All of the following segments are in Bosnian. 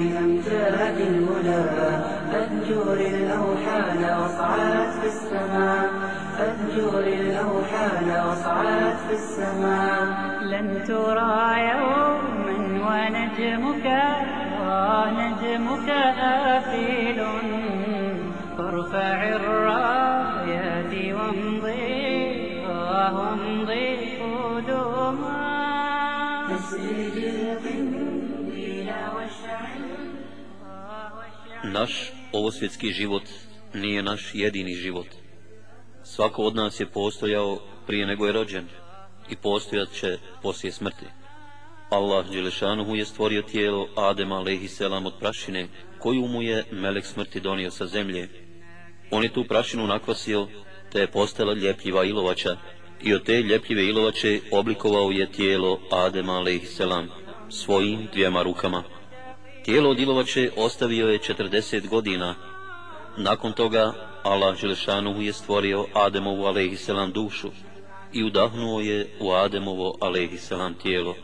أمجاد المنى أنجور الأوحال وصعدت في السماء. أنجور الأوحال وصعدت في السماء. لن ترى يوما ونجمك ونجمك آفل. فارفع الرايات وامضي وامضي Naš ovosvjetski život nije naš jedini život. Svako od nas je postojao prije nego je rođen i postojat će poslije smrti. Allah Đelešanuhu je stvorio tijelo Adema alaihisselam od prašine, koju mu je melek smrti donio sa zemlje. On je tu prašinu nakvasio, te je postala ljepljiva ilovača, i od te ljepljive ilovače oblikovao je tijelo Adema alaihisselam svojim dvijema rukama. Tijelo Dilovače ostavio je 40 godina. Nakon toga, Allah Želešanu je stvorio Ademovu alaihisselam dušu i udahnuo je u Ademovo alaihisselam tijelo.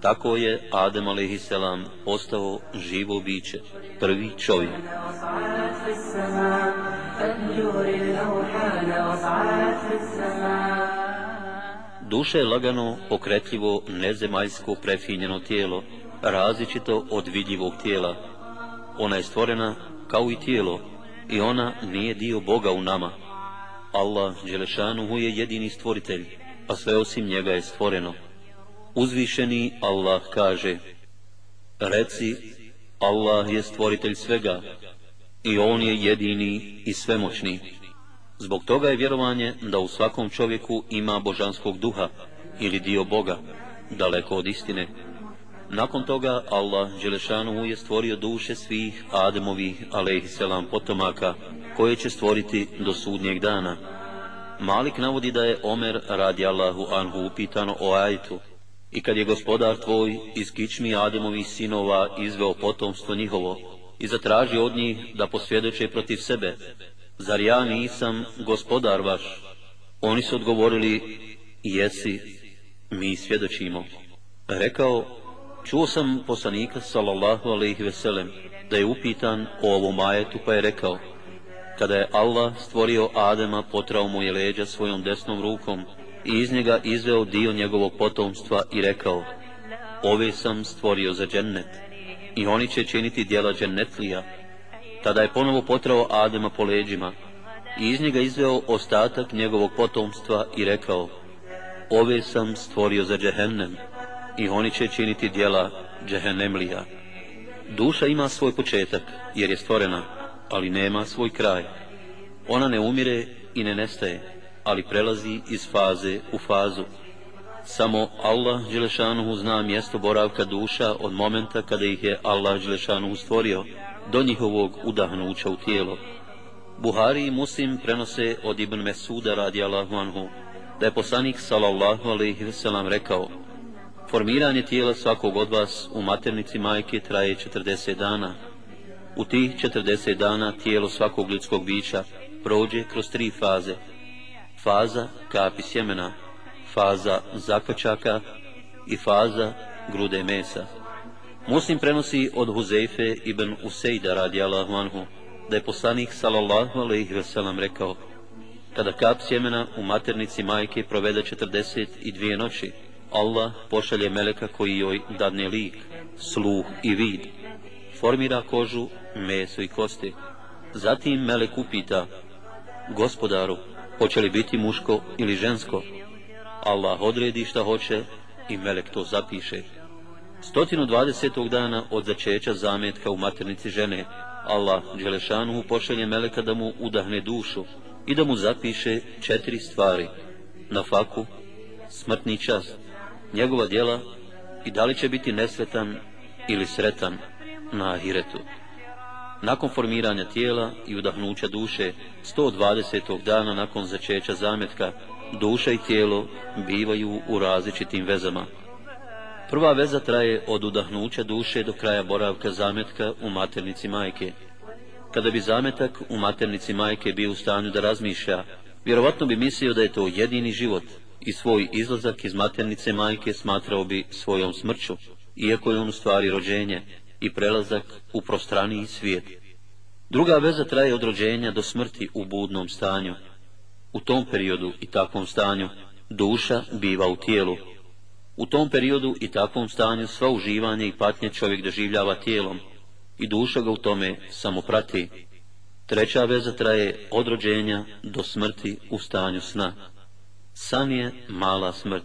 Tako je Adem alaihisselam postao živo biće, prvi čovjek. Duše je lagano, pokretljivo, nezemaljsko, prefinjeno tijelo, različito od vidljivog tijela. Ona je stvorena kao i tijelo i ona nije dio Boga u nama. Allah Đelešanuhu je jedini stvoritelj, a sve osim njega je stvoreno. Uzvišeni Allah kaže, reci, Allah je stvoritelj svega i on je jedini i svemoćni. Zbog toga je vjerovanje da u svakom čovjeku ima božanskog duha ili dio Boga, daleko od istine. Nakon toga Allah Đelešanuhu je stvorio duše svih Ademovih alaihisselam potomaka koje će stvoriti do sudnjeg dana. Malik navodi da je Omer radi Allahu anhu upitano o ajtu i kad je gospodar tvoj iz kičmi Ademovih sinova izveo potomstvo njihovo i zatraži od njih da posvjedoče protiv sebe, zar ja nisam gospodar vaš? Oni su odgovorili, jesi, mi svjedočimo. Rekao, čuo sam poslanika sallallahu alaihi veselem da je upitan o ovom ajetu pa je rekao, kada je Allah stvorio Adema, potrao mu je leđa svojom desnom rukom i iz njega izveo dio njegovog potomstva i rekao, ove sam stvorio za džennet i oni će činiti djela džennetlija. Tada je ponovo potrao Adema po leđima i iz njega izveo ostatak njegovog potomstva i rekao, ove sam stvorio za džehennem i oni će činiti djela džehennemlija. Duša ima svoj početak jer je stvorena, ali nema svoj kraj. Ona ne umire i ne nestaje, ali prelazi iz faze u fazu. Samo Allah Đelešanuhu zna mjesto boravka duša od momenta kada ih je Allah Đelešanuhu stvorio do njihovog udahnuća u tijelo. Buhari i Muslim prenose od Ibn Mesuda radi Allahu anhu, da je poslanik sallallahu alaihi veselam rekao Formiranje tijela svakog od vas u maternici majke traje 40 dana. U tih 40 dana tijelo svakog ljudskog bića prođe kroz tri faze. Faza kapi sjemena, faza zakačaka i faza grude mesa. Muslim prenosi od Huzeife ibn Usejda radi Allahu anhu, da je poslanik sallallahu alaihi veselam rekao kada kap sjemena u maternici majke provede 42 noći, Allah pošalje meleka koji joj dadne lik, sluh i vid, formira kožu, meso i kosti. Zatim melek upita, gospodaru, hoće li biti muško ili žensko? Allah odredi šta hoće i melek to zapiše. 120. dana od začeća zametka u maternici žene, Allah Đelešanu pošalje meleka da mu udahne dušu i da mu zapiše četiri stvari. Na faku, smrtni čas, njegova djela i da li će biti nesvetan ili sretan na ahiretu. Nakon formiranja tijela i udahnuća duše, 120. dana nakon začeća zametka, duša i tijelo bivaju u različitim vezama. Prva veza traje od udahnuća duše do kraja boravka zametka u maternici majke. Kada bi zametak u maternici majke bio u stanju da razmišlja, vjerovatno bi mislio da je to jedini život i svoj izlazak iz maternice majke smatrao bi svojom smrću, iako je on u stvari rođenje, i prelazak u prostraniji svijet. Druga veza traje od rođenja do smrti u budnom stanju. U tom periodu i takvom stanju duša biva u tijelu. U tom periodu i takvom stanju sva uživanje i patnje čovjek doživljava tijelom i duša ga u tome samo prati. Treća veza traje od rođenja do smrti u stanju sna san je mala smrt.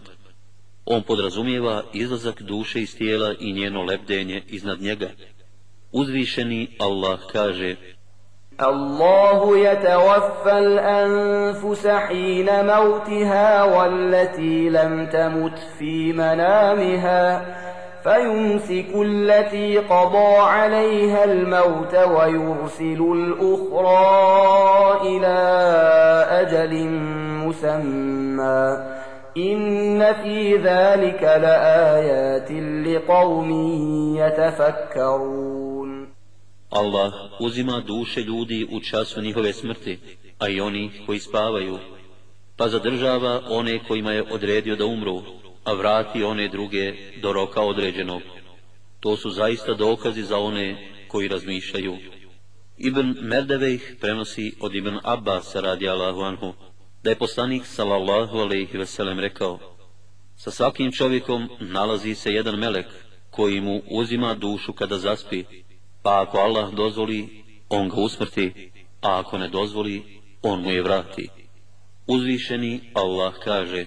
On podrazumijeva izlazak duše iz tijela i njeno lepdenje iznad njega. Uzvišeni Allah kaže... Allahu yatawaffa al-anfus hina mawtaha wallati lam tamut fi manamiha فيمسك التي قضى عليها الموت ويرسل الأخرى إلى أجل مسمى إن في ذلك لآيات لقوم يتفكرون Allah uzima duše ljudi u času njihove smrti, a i oni koji spavaju, pa zadržava one kojima je odredio da umru, a vrati one druge do roka određenog. To su zaista dokazi za one koji razmišljaju. Ibn Merdevejh prenosi od Ibn Abbas radi Allahu anhu, da je poslanik sallallahu alaihi veselem rekao, sa svakim čovjekom nalazi se jedan melek koji mu uzima dušu kada zaspi, pa ako Allah dozvoli, on ga usmrti, a ako ne dozvoli, on mu je vrati. Uzvišeni Allah kaže,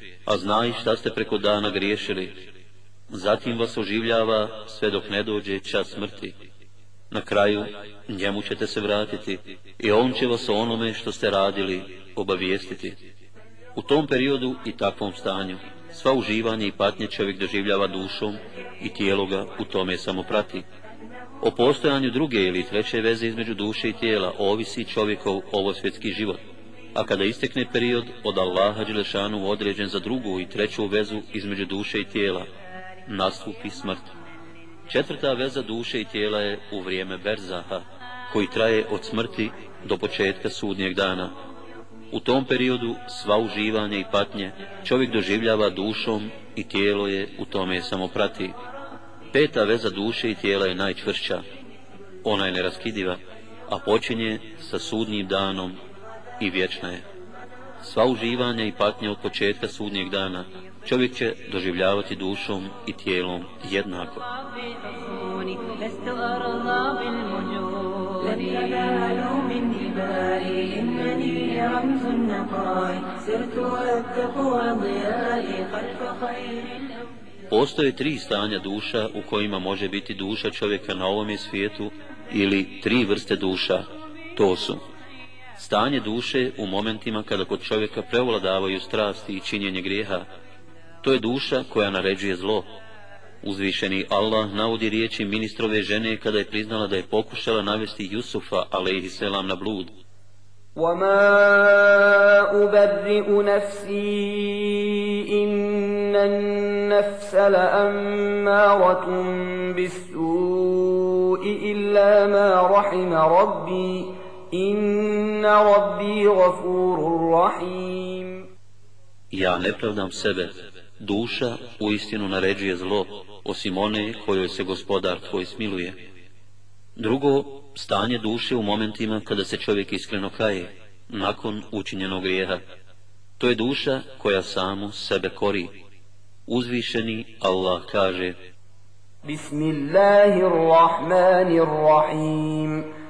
a zna i šta ste preko dana griješili. Zatim vas oživljava sve dok ne dođe čas smrti. Na kraju njemu ćete se vratiti i on će vas o onome što ste radili obavijestiti. U tom periodu i takvom stanju sva uživanje i patnje čovjek doživljava dušom i tijelo ga u tome samo prati. O postojanju druge ili treće veze između duše i tijela ovisi čovjekov ovosvjetski život a kada istekne period od Allaha Đelešanu određen za drugu i treću vezu između duše i tijela, nastupi smrt. Četvrta veza duše i tijela je u vrijeme Berzaha, koji traje od smrti do početka sudnjeg dana. U tom periodu sva uživanja i patnje čovjek doživljava dušom i tijelo je u tome samo prati. Peta veza duše i tijela je najčvršća. Ona je neraskidiva, a počinje sa sudnjim danom i vječna je. Sva uživanja i patnje od početka sudnjeg dana čovjek će doživljavati dušom i tijelom jednako. Postoje tri stanja duša u kojima može biti duša čovjeka na ovome svijetu ili tri vrste duša. To su stanje duše u momentima kada kod čovjeka prevladavaju strasti i činjenje grijeha. To je duša koja naređuje zlo. Uzvišeni Allah navodi riječi ministrove žene kada je priznala da je pokušala navesti Jusufa, alaihisselam, na blud. وَمَا أُبَرِّئُ نَفْسِي إِنَّ النَّفْسَ لَأَمَّارَةٌ بِالسُّوءِ إِلَّا مَا رَحِمَ رَبِّي Inna rabbi gafurur rahim. Ja ne pravdam sebe, duša u istinu naređuje zlo, osim one kojoj se gospodar tvoj smiluje. Drugo, stanje duše u momentima kada se čovjek iskreno kaje, nakon učinjenog grijeha. To je duša koja samu sebe kori. Uzvišeni Allah kaže Bismillahirrahmanirrahim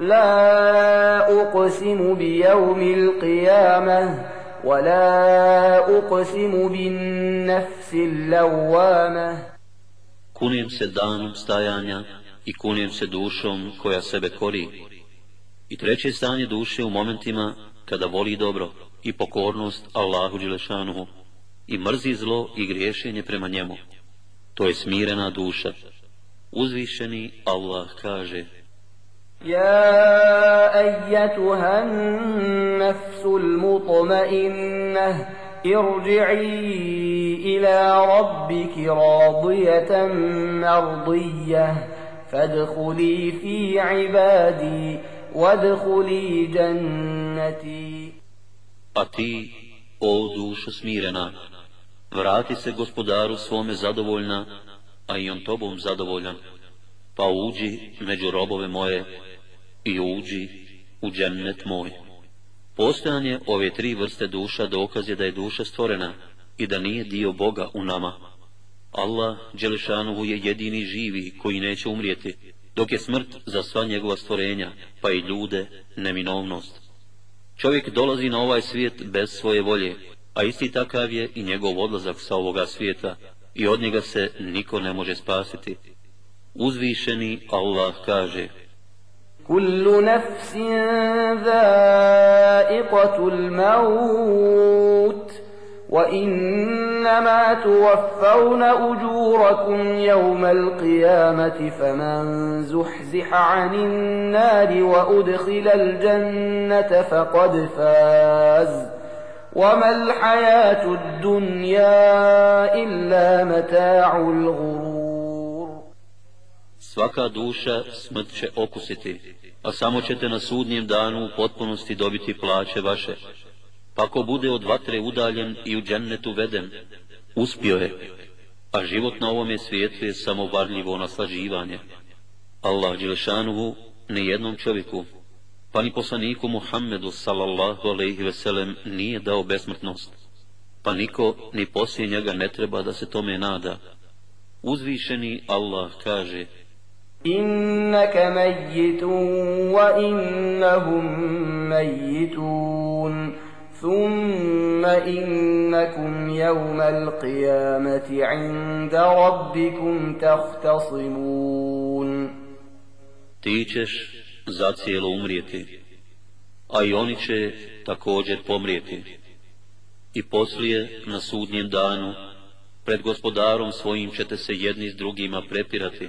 لا أقسم بيوم القيامة ولا أقسم بالنفس اللوامة Kunem se danom stajanja i kunem se dušom koja sebe kori. I treće stanje duše u momentima kada voli dobro i pokornost Allahu Đelešanuhu i mrzi zlo i griješenje prema njemu. To je smirena duša. Uzvišeni Allah kaže يا أيتها النفس المطمئنة ارجعي إلى ربك راضية مرضية فادخلي في عبادي وادخلي جنتي. أتي أوزوش سميرنا Vrati se gospodaru svome zadovoljna, a i on tobom zadovoljan, pa uđi među robove moje i uđi u džennet moj. Postojanje ove tri vrste duša dokaz je da je duša stvorena i da nije dio Boga u nama. Allah, Đelešanuhu, je jedini živi koji neće umrijeti, dok je smrt za sva njegova stvorenja, pa i ljude, neminovnost. Čovjek dolazi na ovaj svijet bez svoje volje, a isti takav je i njegov odlazak sa ovoga svijeta i od njega se niko ne može spasiti. Uzvišeni Allah kaže كل نفس ذائقة الموت وإنما توفون أجوركم يوم القيامة فمن زحزح عن النار وأدخل الجنة فقد فاز وما الحياة الدنيا إلا متاع الغرور Svaka duša smrt će okusiti, a samo ćete na sudnjem danu u potpunosti dobiti plaće vaše. Pa ko bude od vatre udaljen i u džennetu veden, uspio je, a život na ovome svijetu je samo varljivo naslaživanje. Allah Đelešanuhu ni jednom čovjeku, pa ni poslaniku Muhammedu sallallahu alaihi veselem nije dao besmrtnost, pa niko ni poslije njega ne treba da se tome nada. Uzvišeni Allah kaže, إنك ميت وإنهم ميتون ثم إنكم يوم القيامة عند ربكم تختصمون Ti ćeš zacijelo umrijeti, a i oni će također pomrijeti. I poslije, na sudnjem danu, pred gospodarom svojim ćete se jedni s drugima prepirati.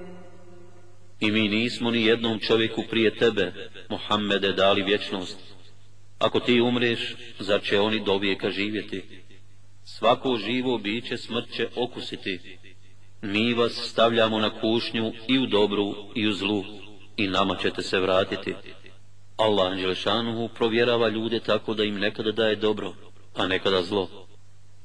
I mi nismo ni jednom čovjeku prije tebe, Muhammede, dali vječnost. Ako ti umreš, zar će oni do vijeka živjeti? Svako živo biće smrt će okusiti. Mi vas stavljamo na kušnju i u dobru i u zlu i nama ćete se vratiti. Allah Anđelešanuhu provjerava ljude tako da im nekada daje dobro, a nekada zlo.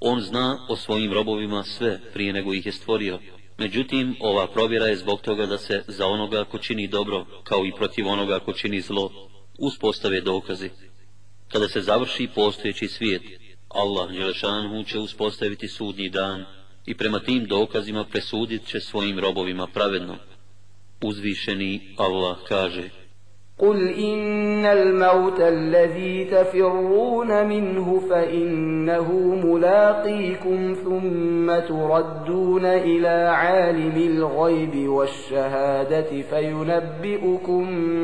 On zna o svojim robovima sve prije nego ih je stvorio. Međutim, ova provjera je zbog toga da se za onoga ko čini dobro, kao i protiv onoga ko čini zlo, uspostave dokazi. Kada se završi postojeći svijet, Allah Đelešanhu će uspostaviti sudnji dan i prema tim dokazima presudit će svojim robovima pravedno. Uzvišeni Allah kaže قل إن الموت الذي تفرون منه فإنه ملاقيكم ثم تردون إلى عالم الغيب والشهادة فينبئكم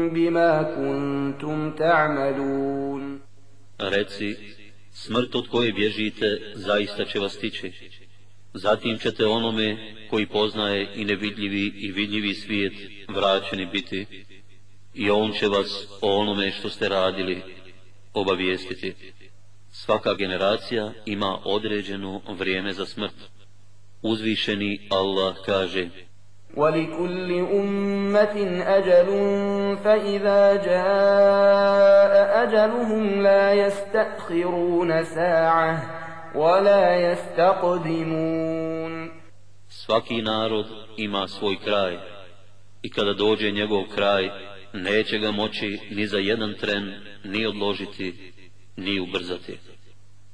بما كنتم تعملون Reci, smrt od koje bježite zaista će vas stići. Zatim ćete onome koji poznaje i nevidljivi i vidljivi svijet vraćeni biti i on će vas o onome što ste radili obavijestiti. Svaka generacija ima određeno vrijeme za smrt. Uzvišeni Allah kaže وَلِكُلِّ أُمَّةٍ أَجَلٌ فَإِذَا جَاءَ أَجَلُهُمْ لَا يَسْتَأْخِرُونَ سَاعَةً وَلَا يَسْتَقْدِمُونَ Svaki narod ima svoj kraj i kada dođe njegov kraj, neće ga moći ni za jedan tren ni odložiti, ni ubrzati.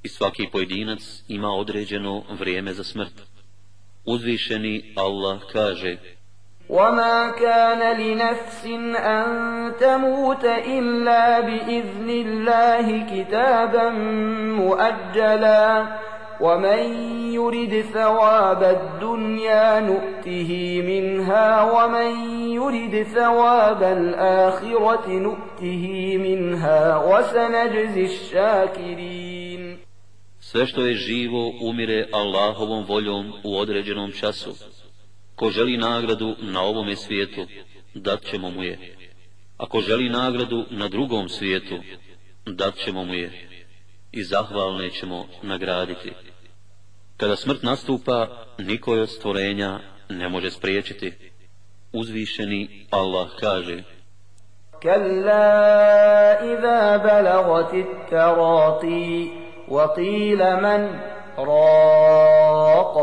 I svaki pojedinac ima određeno vrijeme za smrt. Uzvišeni Allah kaže وما كان لنفس أن تموت إلا بإذن الله كتابا مؤجلا ومن يرد ثواب الدنيا نؤته منها ومن يرد ثواب الآخرة نؤته منها وسنجزي الشاكرين Sve što je živo umire Allahovom voljom u određenom času. Ko želi nagradu na ovome svijetu, dat ćemo mu je. Ako želi nagradu na drugom svijetu, dat ćemo mu je. I zahvalne ćemo nagraditi. Kada smrt nastupa, niko od stvorenja ne može spriječiti. Uzvišeni Allah kaže كلا إذا بلغت التراقي وقيل من راق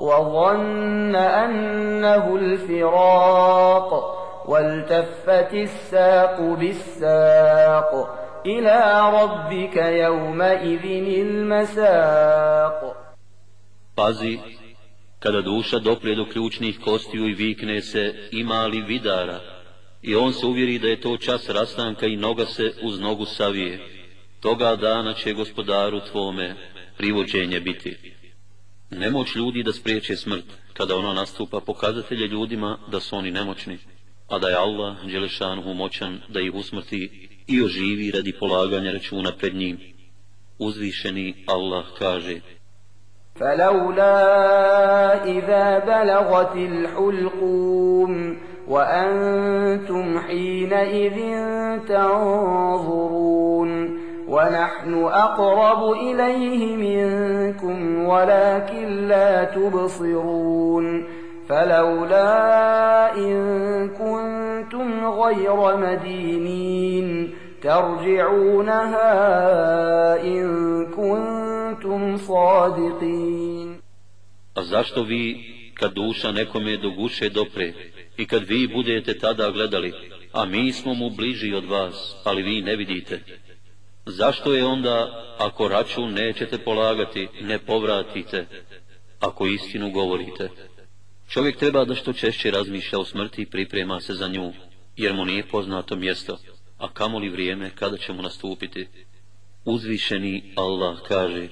وظن أنه الفراق والتفت الساق بالساق إلى ربك يومئذ المساق Pazi, kada duša doprije do ključnih kostiju i vikne se ima li vidara, i on se uvjeri da je to čas rastanka i noga se uz nogu savije, toga dana će gospodaru tvome privođenje biti. Nemoć ljudi da spriječe smrt, kada ona nastupa pokazatelje ljudima da su oni nemoćni, a da je Allah, Đelešanuhu, moćan da ih usmrti i oživi radi polaganja računa pred njim. Uzvišeni Allah kaže, فلولا إذا بلغت الحلقوم وأنتم حينئذ تنظرون ونحن أقرب إليه منكم ولكن لا تبصرون فلولا إن كنتم غير مدينين ترجعونها إن كنتم صادقين A zašto vi, kad duša nekome do guše dopre, i kad vi budete tada gledali, a mi smo mu bliži od vas, ali vi ne vidite? Zašto je onda, ako račun nećete polagati, ne povratite, ako istinu govorite? Čovjek treba da što češće razmišlja o smrti i priprema se za nju, jer mu nije poznato mjesto, A kamoli vrijeme kada će mu nastupiti. Uzvišeni Allah kaže,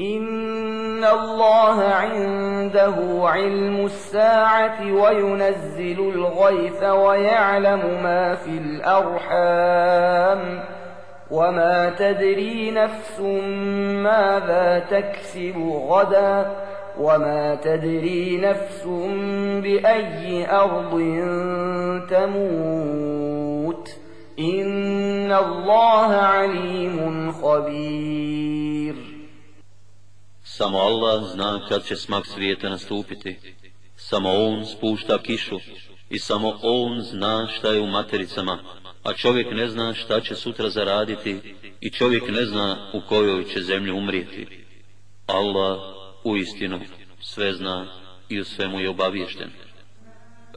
إن الله عنده علم الساعة وينزل الغيث ويعلم ما في الأرحام وما تدري نفس ماذا تكسب غدا وما تدري نفس بأي أرض تموت إِنَّ اللَّهَ alimun khabir. Samo Allah zna kad će smak svijeta nastupiti. Samo On spušta kišu i samo On zna šta je u matericama, a čovjek ne zna šta će sutra zaraditi i čovjek ne zna u kojoj će zemlju umrijeti. Allah u istinu sve zna i u svemu je obaviješten.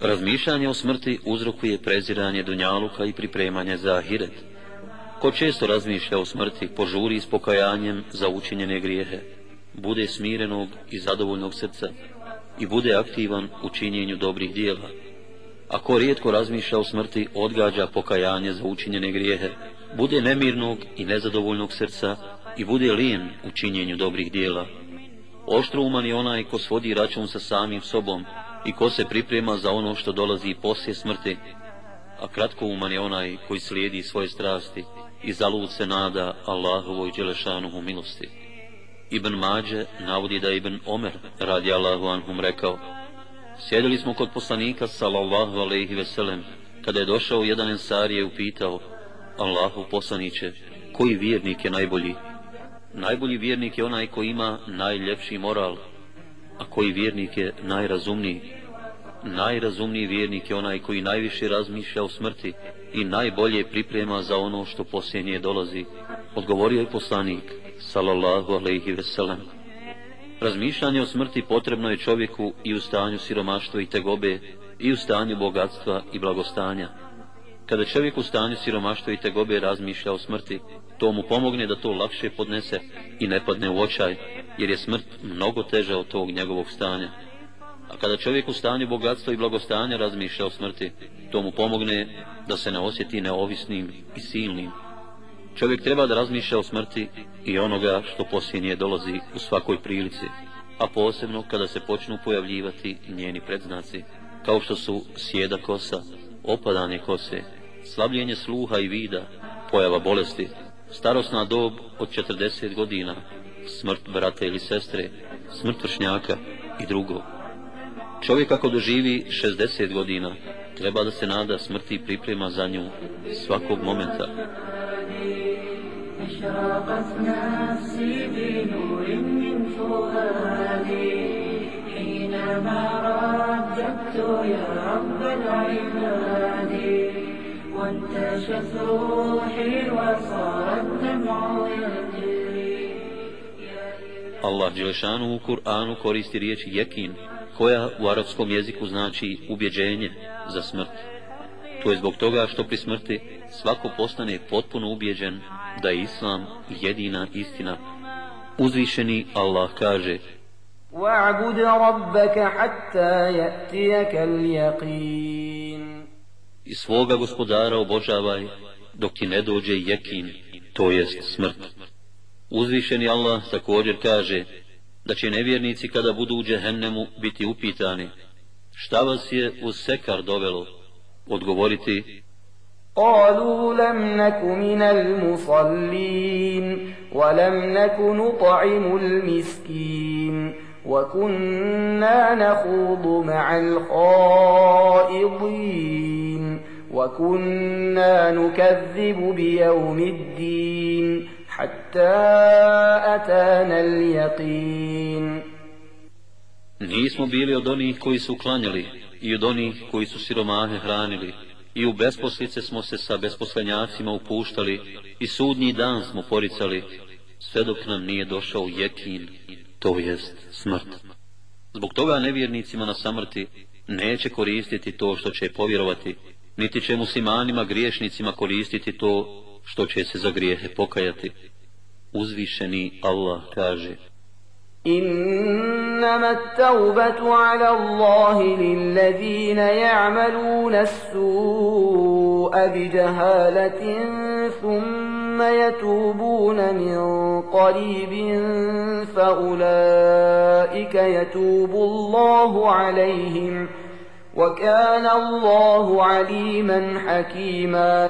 Razmišljanje o smrti uzrokuje preziranje dunjaluka i pripremanje za ahiret. Ko često razmišlja o smrti, požuri s pokajanjem za učinjene grijehe, bude smirenog i zadovoljnog srca i bude aktivan u činjenju dobrih dijela. Ako rijetko razmišlja o smrti, odgađa pokajanje za učinjene grijehe, bude nemirnog i nezadovoljnog srca i bude lijen u činjenju dobrih dijela. Oštrouman je onaj ko svodi račun sa samim sobom i ko se priprema za ono što dolazi poslije smrti, a kratko uman je onaj koji slijedi svoje strasti i zalud se nada Allahovoj Đelešanuhu milosti. Ibn Mađe navodi da Ibn Omer radi Allahu anhum rekao Sjedili smo kod poslanika sallallahu alaihi veselem kada je došao jedan ensar je upitao Allahu poslaniće koji vjernik je najbolji Najbolji vjernik je onaj koji ima najljepši moral a koji vjernik je najrazumniji Najrazumniji vjernik je onaj koji najviše razmišlja o smrti i najbolje priprema za ono što posljednje dolazi. Odgovorio je poslanik, sallallahu alaihi veselam. Razmišljanje o smrti potrebno je čovjeku i u stanju siromaštva i tegobe, i u stanju bogatstva i blagostanja. Kada čovjek u stanju siromaštva i tegobe razmišlja o smrti, to mu pomogne da to lakše podnese i ne padne u očaj, jer je smrt mnogo teža od tog njegovog stanja. A kada čovjek u stanju bogatstva i blagostanja razmišlja o smrti, to mu pomogne da se ne osjeti neovisnim i silnim. Čovjek treba da razmišlja o smrti i onoga što posljednje dolazi u svakoj prilici, a posebno kada se počnu pojavljivati njeni predznaci, kao što su sjeda kosa, opadanje kose, slabljenje sluha i vida, pojava bolesti, starosna dob od 40 godina, smrt brata ili sestre, smrt vršnjaka i drugo. Čovjek ako doživi 60 godina, treba da se nada smrti i priprema za nju svakog momenta. أشرقت نفسي بنور من فؤادي حينما رددت يا رب العباد وانتشت روحي وصار الدمع يجري Allah Đelešanu u Kur'anu koristi riječ jekin, koja u arapskom jeziku znači ubjeđenje za smrt. To je zbog toga što pri smrti svako postane potpuno ubjeđen da je Islam jedina istina. Uzvišeni Allah kaže واعبد ربك حتى يأتيك اليقين i svoga gospodara obožavaj dok ti ne dođe jekin, to jest smrt. Uzvišeni Allah također kaže da će nevjernici kada budu u džehennemu biti upitani šta vas je uz sekar dovelo, odgovoriti قالوا لم نك من المصلين ولم نك نطعم المسكين وكنا نخوض مع الخائضين وكنا نكذب بيوم الدين حتى أتانا اليقين Nismo bili od onih koji su klanjali i od onih koji su siromahe hranili i u besposlice smo se sa besposlenjacima upuštali i sudnji dan smo poricali sve dok nam nije došao jekin, to jest smrt. Zbog toga nevjernicima na samrti neće koristiti to što će povjerovati, niti će muslimanima griješnicima koristiti to što će se za grijehe pokajati. Uzvišeni Allah kaže إنما التوبة على الله للذين يعملون السوء بجهالة ثم يتوبون من قريب فأولئك يتوب الله عليهم وكان الله عليما حكيما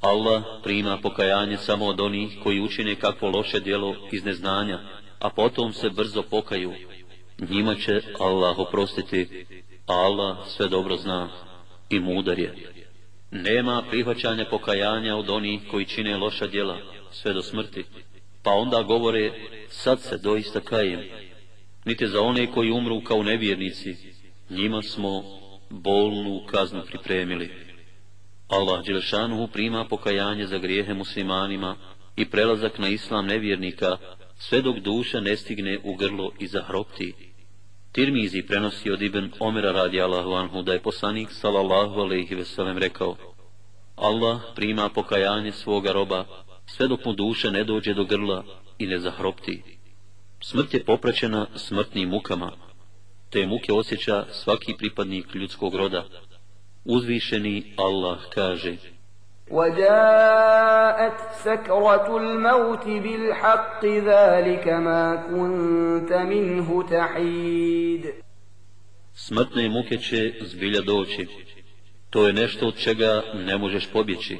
Allah prima pokajanje samo od onih koji učine kakvo loše djelo iz neznanja, a potom se brzo pokaju. Njima će Allah oprostiti, a Allah sve dobro zna i mudar je. Nema prihvaćanja pokajanja od onih koji čine loša djela sve do smrti, pa onda govore sad se doista kajem. Niti za one koji umru kao nevjernici, njima smo bolnu kaznu pripremili. Allah Đelešanuhu prima pokajanje za grijehe muslimanima i prelazak na islam nevjernika, sve dok duša ne stigne u grlo i zahropti. Tirmizi prenosi od Ibn Omera radi Allahu anhu da je poslanik sallallahu alaihi veselem rekao Allah prima pokajanje svoga roba sve dok mu duša ne dođe do grla i ne zahropti. Smrt je popraćena smrtnim mukama. Te muke osjeća svaki pripadnik ljudskog roda, uzvišeni Allah kaže وجاءت سكرة الموت بالحق ذلك ما كنت منه تحيد Smrtne muke će zbilja doći. To je nešto od čega ne možeš pobjeći.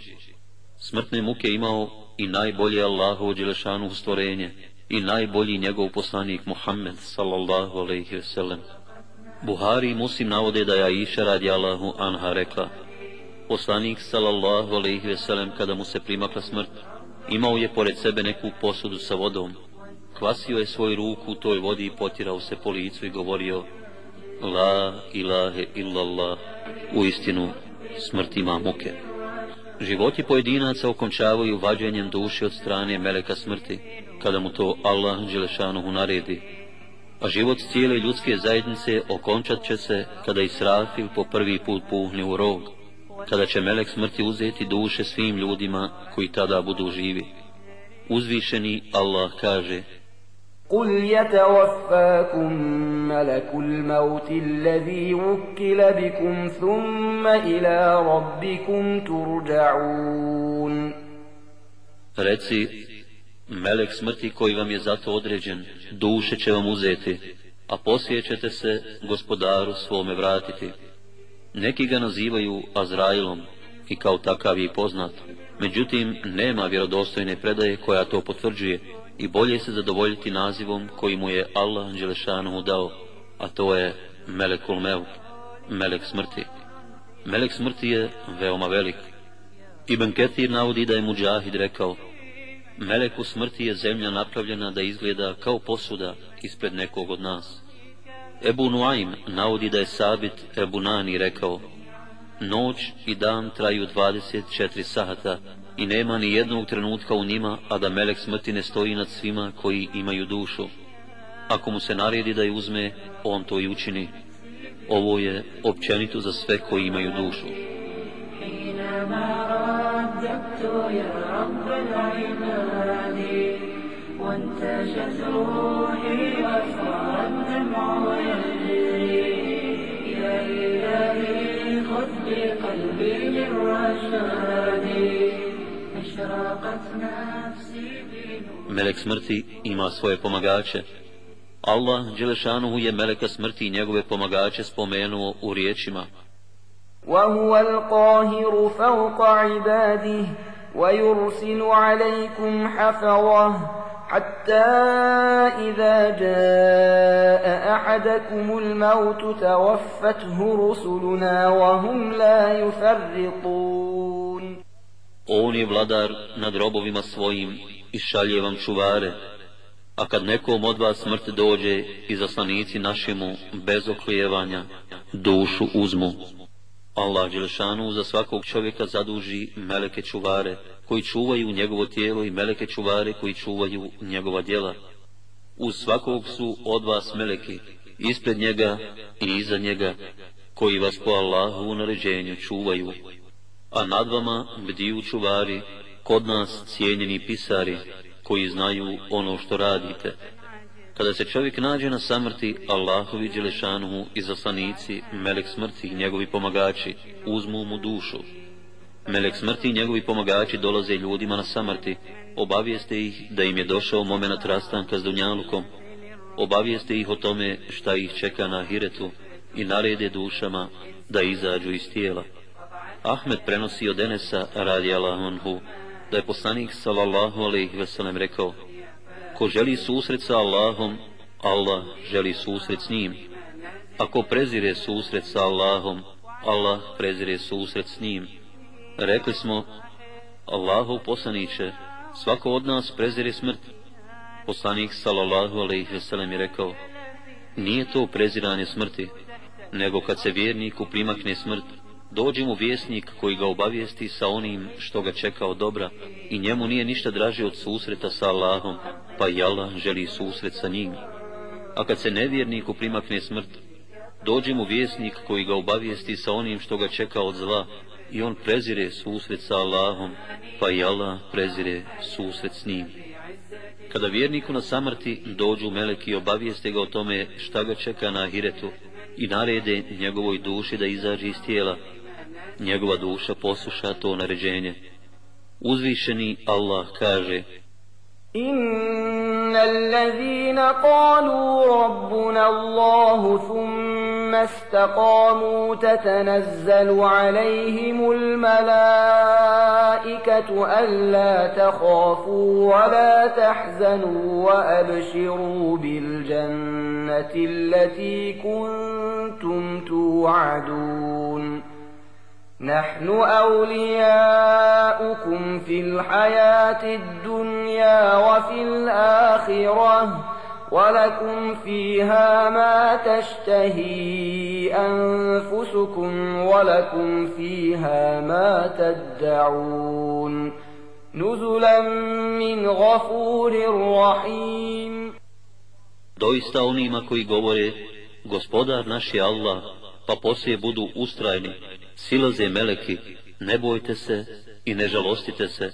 Smrtne muke imao i najbolje Allahovo dželešanu stvorenje i najbolji njegov poslanik Muhammed sallallahu alaihi ve sellem. Buhari i Muslim navode da je Aisha radi Allahu anha rekla Poslanik sallallahu alaihi veselem kada mu se primakla smrt imao je pored sebe neku posudu sa vodom kvasio je svoju ruku u toj vodi i potirao se po licu i govorio La ilahe illallah u istinu smrt ima muke. Životi pojedinaca okončavaju vađenjem duše od strane meleka smrti, kada mu to Allah Đelešanuhu naredi A život cijele ljudske zajednice okončat će se kada Israfil po prvi put puhne u rog, kada će melek smrti uzeti duše svim ljudima koji tada budu živi. Uzvišeni Allah kaže, قل يتوفاكم ملك الموت الذي وكل بكم ثم إلى ربكم ترجعون Reci, melek smrti koji vam je zato određen, duše će vam uzeti, a poslije ćete se gospodaru svome vratiti. Neki ga nazivaju Azrailom i kao takav je poznat, međutim nema vjerodostojne predaje koja to potvrđuje, i bolje se zadovoljiti nazivom koji mu je Allah Đelešanu dao, a to je Melekul Meut, Melek smrti. Melek smrti je veoma velik. Ibn Ketir navodi da je Mujahid rekao, Meleku smrti je zemlja napravljena da izgleda kao posuda ispred nekog od nas. Ebu Nuaim navodi da je Sabit Ebu Nani rekao, Noć i dan traju 24 sahata, i nema ni jednog trenutka u njima, a da melek smrti ne stoji nad svima koji imaju dušu. Ako mu se naredi da je uzme, on to i učini. Ovo je općenito za sve koji imaju dušu. وانتشت روحي وصار الدمع يجري يا إلهي خذ بقلبي للرشاد Melek smrti ima svoje pomagače. Allah Đelešanuhu je Meleka smrti i njegove pomagače spomenuo u riječima. وهو القاهر فوق عباده ويرسل عليكم حفظه حتى إذا جاء أحدكم الموت توفته رسلنا وهم لا يفرطون On je vladar nad robovima svojim i šalje vam čuvare, a kad nekom od vas smrt dođe i zaslanici našemu bez oklijevanja dušu uzmu. Allah Đelešanu za svakog čovjeka zaduži meleke čuvare koji čuvaju njegovo tijelo i meleke čuvare koji čuvaju njegova djela. Uz svakog su od vas meleki, ispred njega i iza njega, koji vas po Allahu u naređenju čuvaju a nad vama bdiju čuvari, kod nas cijenjeni pisari, koji znaju ono što radite. Kada se čovjek nađe na samrti, Allahovi Đelešanuhu i zaslanici, melek smrti i njegovi pomagači, uzmu mu dušu. Melek smrti i njegovi pomagači dolaze ljudima na samrti, obavijeste ih da im je došao moment rastanka s Dunjalukom, obavijeste ih o tome šta ih čeka na Hiretu i narede dušama da izađu iz tijela. Ahmed prenosi od Enesa radi Allahonhu, da je poslanik sallallahu alaihi veselem rekao, ko želi susret sa Allahom, Allah želi susret s njim. Ako prezire susret sa Allahom, Allah prezire susret s njim. Rekli smo, Allahov poslaniće, svako od nas prezire smrt. Poslanik sallallahu alaihi veselem je rekao, nije to preziranje smrti, nego kad se vjerniku primakne smrt, dođe mu vjesnik koji ga obavijesti sa onim što ga čeka od dobra i njemu nije ništa draže od susreta sa Allahom, pa i Allah želi susret sa njim. A kad se nevjerniku primakne smrt, dođe mu vjesnik koji ga obavijesti sa onim što ga čeka od zla i on prezire susret sa Allahom, pa i Allah prezire susret s njim. Kada vjerniku na samrti dođu meleki i obavijeste ga o tome šta ga čeka na ahiretu i narede njegovoj duši da izađe iz tijela, njegova duša posluša to naređenje. Uzvišeni Allah kaže إن الذين قالوا ربنا الله ثم استقاموا تتنزل عليهم الملائكة ألا تخافوا ولا تحزنوا وأبشروا بالجنة التي كنتم توعدون نحن أولياؤكم في الحياة الدنيا وفي الآخرة ولكم فيها ما تشتهي أنفسكم ولكم فيها ما تدعون نزلا من غفور رحيم. Doista onima koji govore, gospodar naš je Allah, pa poslije budu ustrajni, silaze meleki, ne bojte se i ne žalostite se,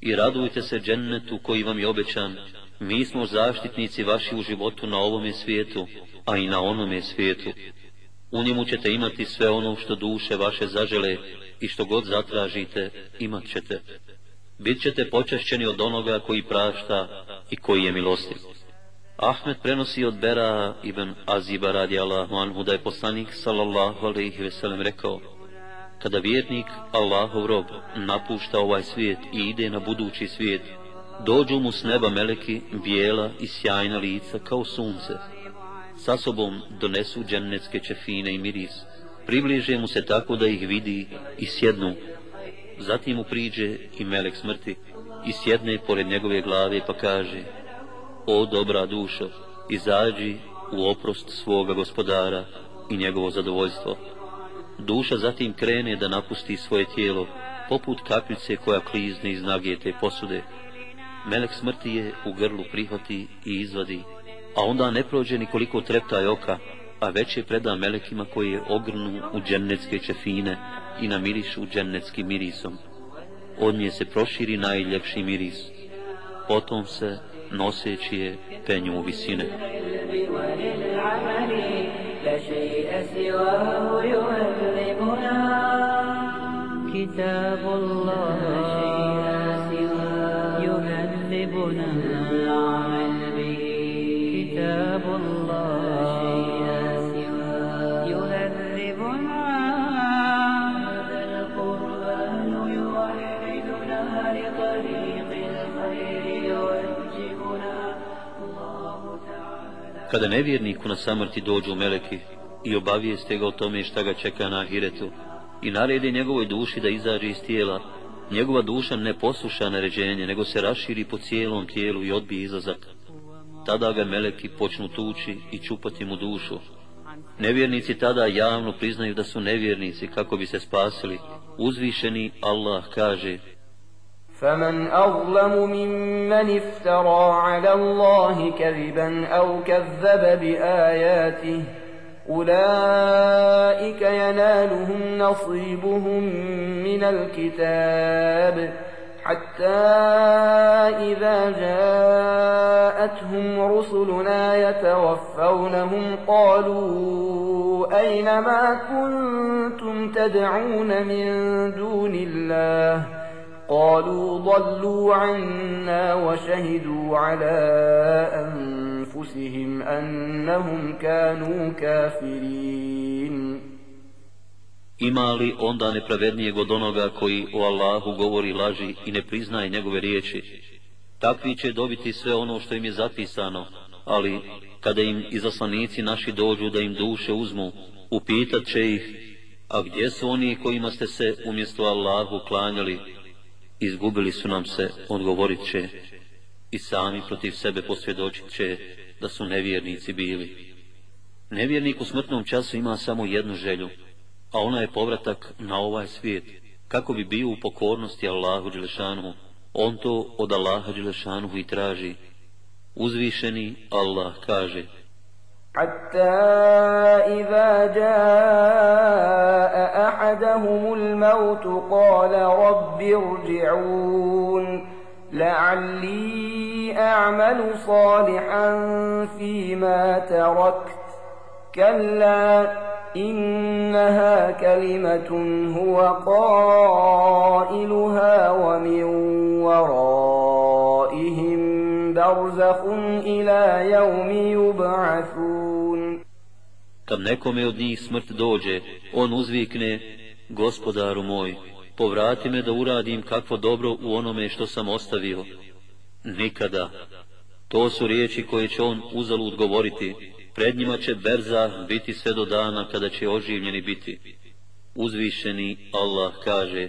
i radujte se džennetu koji vam je obećan, mi smo zaštitnici vaši u životu na ovome svijetu, a i na onome svijetu. U njemu ćete imati sve ono što duše vaše zažele i što god zatražite, imat ćete. Bit ćete počašćeni od onoga koji prašta i koji je milostiv. Ahmed prenosi od Bera ibn Aziba radi Allahu anhu da je poslanik sallallahu alaihi veselem rekao Kada vjernik Allahov rob napušta ovaj svijet i ide na budući svijet, dođu mu s neba meleki bijela i sjajna lica kao sunce. Sa sobom donesu džennetske čefine i miris. Približe mu se tako da ih vidi i sjednu. Zatim mu priđe i melek smrti i sjedne pored njegove glave pa kaže O dobra dušo, izađi u oprost svoga gospodara i njegovo zadovoljstvo Duša zatim krene da napusti svoje tijelo, poput kapljice koja klizne iz nage te posude. Melek smrti je u grlu prihvati i izvadi, a onda ne prođe nikoliko treptaj oka, a već je preda melekima koji je ogrnu u džennetske čefine i namirišu džennetskim mirisom. Od nje se proširi najljepši miris. Potom se, noseći je, penju u visine. كتاب الله يهذبنا كتاب الله يهذبنا هذا القرآن يوحدنا لطريق الخير يوجهنا الله تعالى Kada nevjerniku na samrti dođu meleki i obavijeste ga o tome šta ga čeka na ahiretu i narede njegovoj duši da izađe iz tijela, njegova duša ne posluša naređenje, nego se raširi po cijelom tijelu i odbije izlazak. Tada ga meleki počnu tući i čupati mu dušu. Nevjernici tada javno priznaju da su nevjernici kako bi se spasili. Uzvišeni Allah kaže فمن أظلم ممن افترى على الله كذبا أو كذب بآياته أولئك ينالهم نصيبهم من الكتاب حتى إذا جاءتهم رسلنا يتوفونهم قالوا أين ما كنتم تدعون من دون الله قالوا ضلوا عنا وشهدوا على أنفسهم أنهم كانوا كافرين Ima li onda nepravednijeg od onoga koji o Allahu govori laži i ne priznaje njegove riječi? Takvi će dobiti sve ono što im je zapisano, ali kada im izaslanici naši dođu da im duše uzmu, upitat će ih, a gdje su oni kojima ste se umjesto Allahu klanjali? Izgubili su nam se, odgovorit će, i sami protiv sebe posvjedočit će da su nevjernici bili. Nevjernik u smrtnom času ima samo jednu želju, a ona je povratak na ovaj svijet, kako bi bio u pokornosti Allahu Đelešanu, on to od Allaha Đelešanu i traži. Uzvišeni Allah kaže, حتى إذا جاء أحدهم الموت قال رب ارجعون لعلي أعمل صالحا فيما تركت. كلا إنها كلمة هو قائلها ومن ورائهم برزخ إلى يوم يبعثون. Kad nekome od njih smrt dođe, on uzvikne, gospodaru moj, povrati me da uradim kakvo dobro u onome što sam ostavio. Nikada. To su riječi koje će on uzalud govoriti. Pred njima će berza biti sve do dana kada će oživljeni biti. Uzvišeni Allah kaže,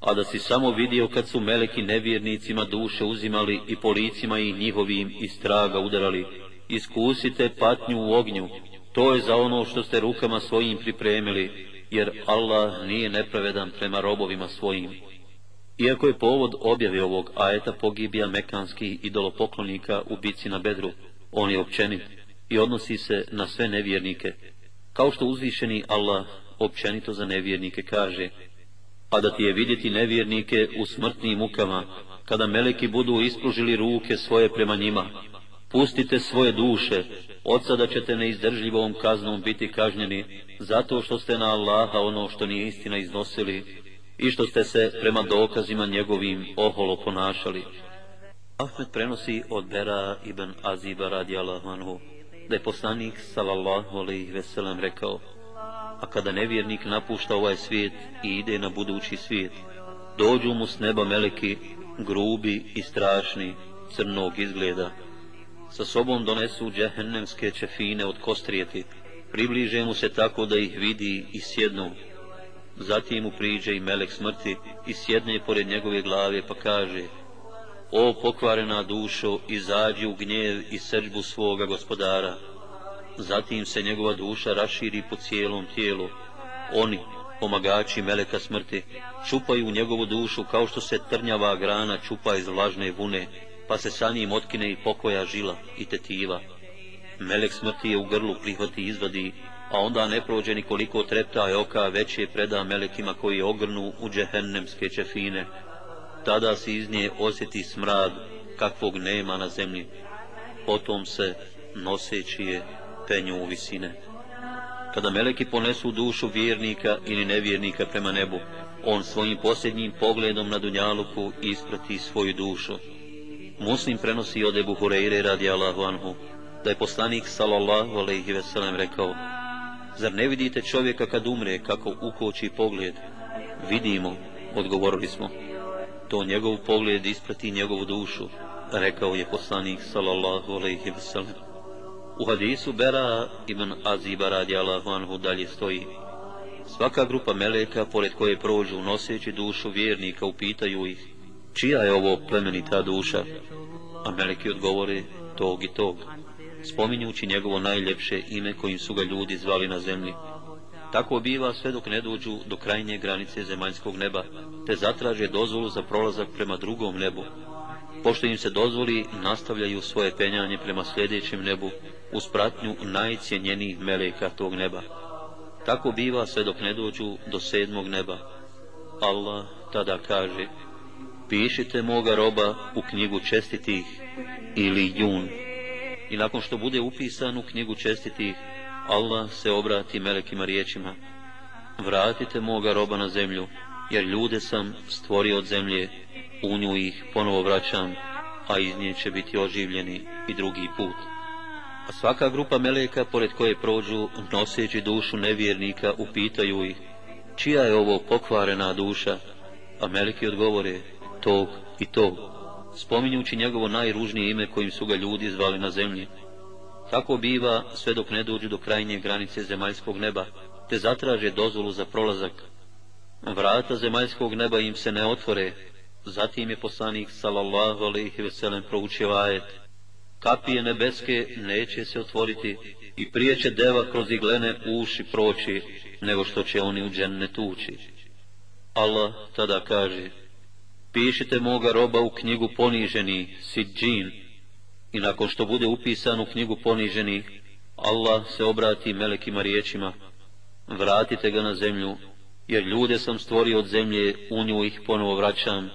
A da si samo vidio kad su meleki nevjernicima duše uzimali i po licima njihovim iz traga udarali, iskusite patnju u ognju, to je za ono što ste rukama svojim pripremili, jer Allah nije nepravedan prema robovima svojim. Iako je povod objave ovog ajeta pogibija mekanskih idolopoklonika u bici na bedru, on je općenit i odnosi se na sve nevjernike, kao što uzvišeni Allah općenito za nevjernike kaže, a da ti je vidjeti nevjernike u smrtnim mukama, kada meleki budu ispružili ruke svoje prema njima, pustite svoje duše, od sada ćete neizdržljivom kaznom biti kažnjeni, zato što ste na Allaha ono što nije istina iznosili i što ste se prema dokazima njegovim oholo ponašali. Ahmed prenosi od Bera ibn Aziba radijallahu anhu, da je poslanik sallallahu alaihi veselam rekao, a kada nevjernik napušta ovaj svijet i ide na budući svijet, dođu mu s neba meleki, grubi i strašni, crnog izgleda, sa sobom donesu džehennemske čefine od kostrijeti, približe mu se tako da ih vidi i sjednu. Zatim mu priđe i melek smrti i sjedne pored njegove glave pa kaže O pokvarena dušo, izađi u gnjev i srđbu svoga gospodara. Zatim se njegova duša raširi po cijelom tijelu. Oni, pomagači meleka smrti, čupaju njegovu dušu kao što se trnjava grana čupa iz vlažne vune, pa se sa njim otkine i pokoja žila i tetiva. Melek smrti je u grlu prihvati izvadi, a onda ne prođe nikoliko trepta i oka već je preda melekima koji ogrnu u džehennemske čefine. Tada se iz nje osjeti smrad kakvog nema na zemlji. Potom se, noseći je, penju u visine. Kada meleki ponesu dušu vjernika ili nevjernika prema nebu, on svojim posljednjim pogledom na Dunjaluku isprati svoju dušu. Muslim prenosi od Ebu Hureyre radi Allahu anhu, da je poslanik sallallahu alaihi veselem rekao, Zar ne vidite čovjeka kad umre kako ukoči pogled? Vidimo, odgovorili smo. To njegov pogled isprati njegovu dušu, rekao je poslanik sallallahu alaihi veselem. U hadisu Bera ibn Aziba radi Allahu anhu dalje stoji, Svaka grupa meleka, pored koje prođu noseći dušu vjernika, upitaju ih, čija je ovo plemenita duša? A meleki odgovore tog i tog, spominjući njegovo najljepše ime kojim su ga ljudi zvali na zemlji. Tako biva sve dok ne dođu do krajnje granice zemaljskog neba, te zatraže dozvolu za prolazak prema drugom nebu. Pošto im se dozvoli, nastavljaju svoje penjanje prema sljedećem nebu, uz pratnju najcijenjenijih meleka tog neba. Tako biva sve dok ne dođu do sedmog neba. Allah tada kaže, pišite moga roba u knjigu čestitih ili jun. I nakon što bude upisan u knjigu čestitih, Allah se obrati melekima riječima. Vratite moga roba na zemlju, jer ljude sam stvorio od zemlje, u nju ih ponovo vraćam, a iz nje će biti oživljeni i drugi put. A svaka grupa meleka, pored koje prođu, noseći dušu nevjernika, upitaju ih, čija je ovo pokvarena duša? A meleki odgovore, tog i tog, spominjući njegovo najružnije ime kojim su ga ljudi zvali na zemlji. Tako biva sve dok ne dođu do krajnje granice zemaljskog neba, te zatraže dozvolu za prolazak. Vrata zemaljskog neba im se ne otvore, zatim je poslanik sallallahu alaihi veselem proučio ajet. Kapije nebeske neće se otvoriti i prije će deva kroz iglene uši proći, nego što će oni u džennetu tući. Allah tada kaže, pišite moga roba u knjigu poniženi, Sidžin, i nakon što bude upisan u knjigu poniženi, Allah se obrati melekima riječima, vratite ga na zemlju, jer ljude sam stvorio od zemlje, u nju ih ponovo vraćam,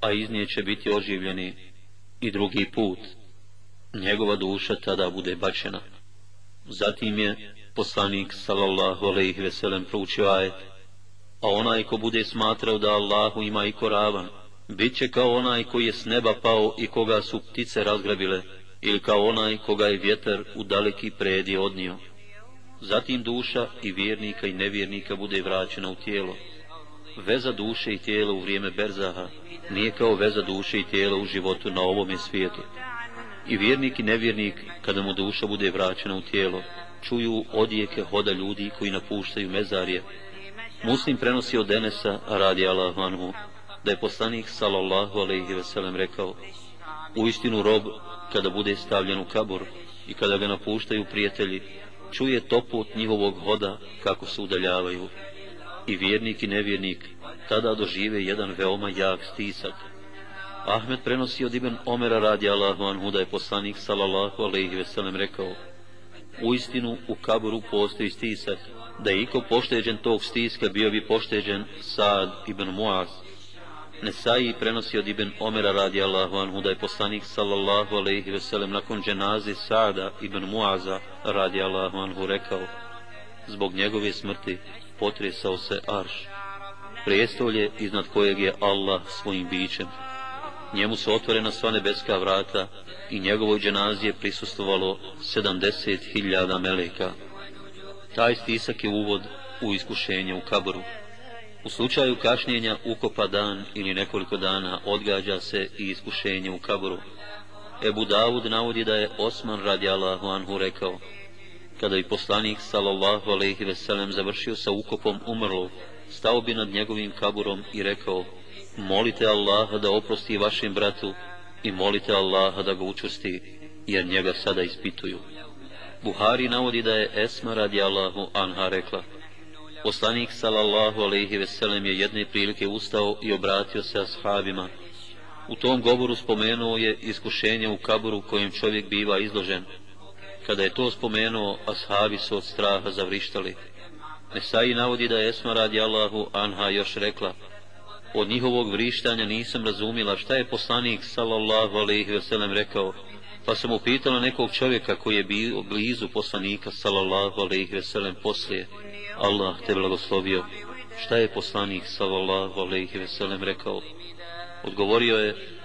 a iz nje će biti oživljeni i drugi put. Njegova duša tada bude bačena. Zatim je poslanik sallallahu alejhi ve sellem proučio ajet: A onaj ko bude smatrao da Allahu ima i koravan, bit će kao onaj koji je s neba pao i koga su ptice razgrabile, ili kao onaj koga je vjetar u daleki predi odnio. Zatim duša i vjernika i nevjernika bude vraćena u tijelo. Veza duše i tijela u vrijeme berzaha nije kao veza duše i tijela u životu na ovome svijetu. I vjernik i nevjernik, kada mu duša bude vraćena u tijelo, čuju odjeke hoda ljudi koji napuštaju mezarje. Muslim prenosi od Enesa, radi Allah vanhu, da je poslanik sallallahu alaihi veselem rekao, u istinu rob, kada bude stavljen u kabor i kada ga napuštaju prijatelji, čuje topot njihovog hoda kako se udaljavaju. I vjernik i nevjernik tada dožive jedan veoma jak stisak. Ahmed prenosi od Ibn Omera radi Allahu anhu da je poslanik sallallahu alaihi veselem rekao, u istinu u kaburu postoji stisak, da je iko pošteđen tog stiska bio bi pošteđen Saad ibn Muaz. Nesai prenosi od Ibn Omera radi Allahu anhu da je poslanik sallallahu alaihi veselem nakon dženazi Saada ibn Muaza radi Allahu anhu rekao zbog njegove smrti potresao se arš. Prijestolje iznad kojeg je Allah svojim bićem. Njemu su otvorena sva nebeska vrata i njegovoj dženazi je prisustovalo 70.000 meleka. Taj stisak je uvod u iskušenje u kaboru. U slučaju kašnjenja ukopa dan ili nekoliko dana odgađa se i iskušenje u kaboru. Ebu Davud navodi da je Osman radi Allahu anhu rekao, kada bi poslanik sallallahu alaihi veselem završio sa ukopom umrlog, stao bi nad njegovim kaburom i rekao, molite Allaha da oprosti vašem bratu i molite Allaha da ga učvrsti, jer njega sada ispituju. Buhari navodi da je Esma radi Allahu anha rekla, Poslanik sallallahu alejhi ve sellem je jedne prilike ustao i obratio se ashabima. U tom govoru spomenuo je iskušenje u kaburu kojem čovjek biva izložen. Kada je to spomenuo, ashabi su od straha zavrištali. Nesai navodi da je Esma radi Allahu anha još rekla, od njihovog vrištanja nisam razumila šta je poslanik sallallahu alejhi veselem rekao, pa sam upitala nekog čovjeka koji je bio blizu poslanika sallallahu alejhi veselem poslije. Allah te blagoslovio. Šta je poslanik sallallahu alejhi veselem rekao? Odgovorio je: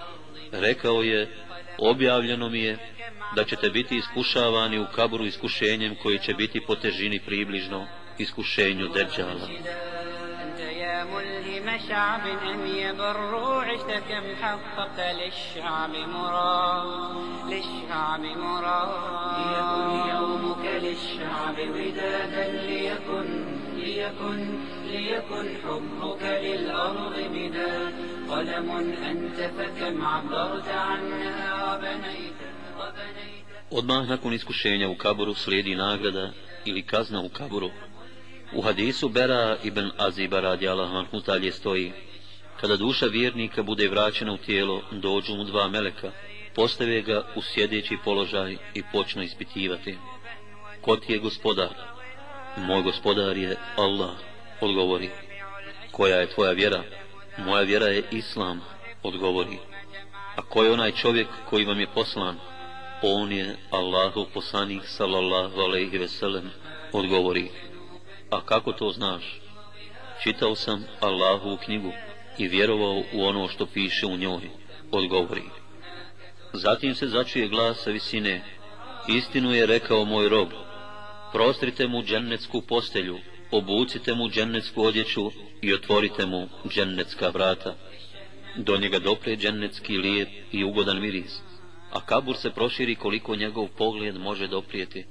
Rekao je: Objavljeno mi je da ćete biti iskušavani u kaburu iskušenjem koji će biti po težini približno iskušenju Dejjala. ملهم شعب أن يبروا عشت كم حققت للشعب مراد للشعب مراد ليكن يومك للشعب ودادا ليكن ليكن ليكن حبك للأرض مداد قلم أنت فكم عبرت عنها وبنيت وبنيت Odmah nakon iskušenja u kaboru slijedi nagrada ili kazna u kaboru U hadisu Bera ibn Aziba radi Allah dalje stoji Kada duša vjernika bude vraćena u tijelo, dođu mu dva meleka, postave ga u sjedeći položaj i počnu ispitivati. Ko ti je gospodar? Moj gospodar je Allah, odgovori. Koja je tvoja vjera? Moja vjera je Islam, odgovori. A ko je onaj čovjek koji vam je poslan? On je Allahu poslanik sallallahu alaihi ve sellem, odgovori. A kako to znaš? Čitao sam Allahu knjigu i vjerovao u ono što piše u njoj, odgovori. Zatim se začuje glas sa visine, istinu je rekao moj rob, prostrite mu džennetsku postelju, obucite mu džennetsku odjeću i otvorite mu džennetska vrata. Do njega dopre džennetski lijep i ugodan miris, a kabur se proširi koliko njegov pogled može doprijeti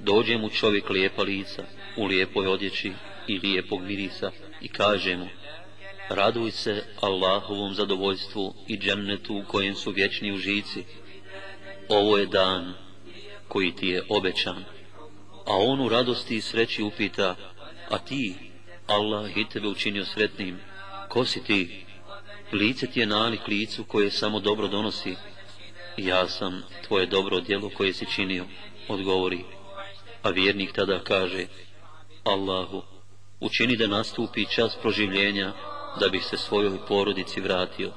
dođe mu čovjek lijepa lica, u lijepoj odjeći i lijepog mirisa i kaže mu, raduj se Allahovom zadovoljstvu i džennetu u kojem su vječni užici. Ovo je dan koji ti je obećan. A on u radosti i sreći upita, a ti, Allah i tebe učinio sretnim, ko si ti? Lice ti je nalik licu koje samo dobro donosi. Ja sam tvoje dobro djelo koje si činio, odgovori a vjernik tada kaže Allahu, učini da nastupi čas proživljenja da bih se svojoj porodici vratio.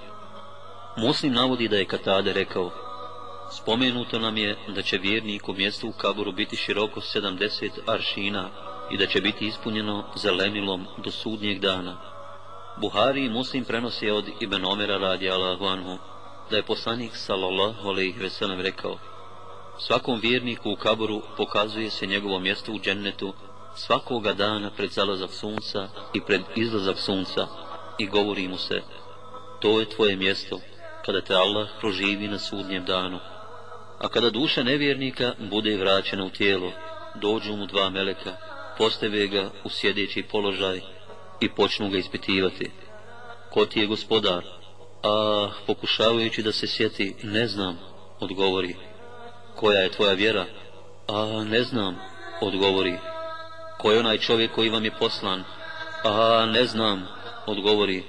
Muslim navodi da je Katade rekao Spomenuto nam je da će vjernik u mjestu u kaburu biti široko 70 aršina i da će biti ispunjeno zelenilom do sudnjeg dana. Buhari i Muslim prenosi od Ibn Omera radi Allahu anhu da je poslanik sallallahu alaihi veselem rekao Svakom vjerniku u kaboru pokazuje se njegovo mjesto u džennetu svakoga dana pred zalazak sunca i pred izlazak sunca i govori mu se to je tvoje mjesto kada te Allah proživi na sudnjem danu. A kada duša nevjernika bude vraćena u tijelo, dođu mu dva meleka, postave ga u sjedeći položaj i počnu ga ispitivati. Ko ti je gospodar? A, pokušavajući da se sjeti, ne znam, odgovori. Koja je tvoja vjera? A, ne znam, odgovori. Ko je onaj čovjek koji vam je poslan? A, ne znam, odgovori.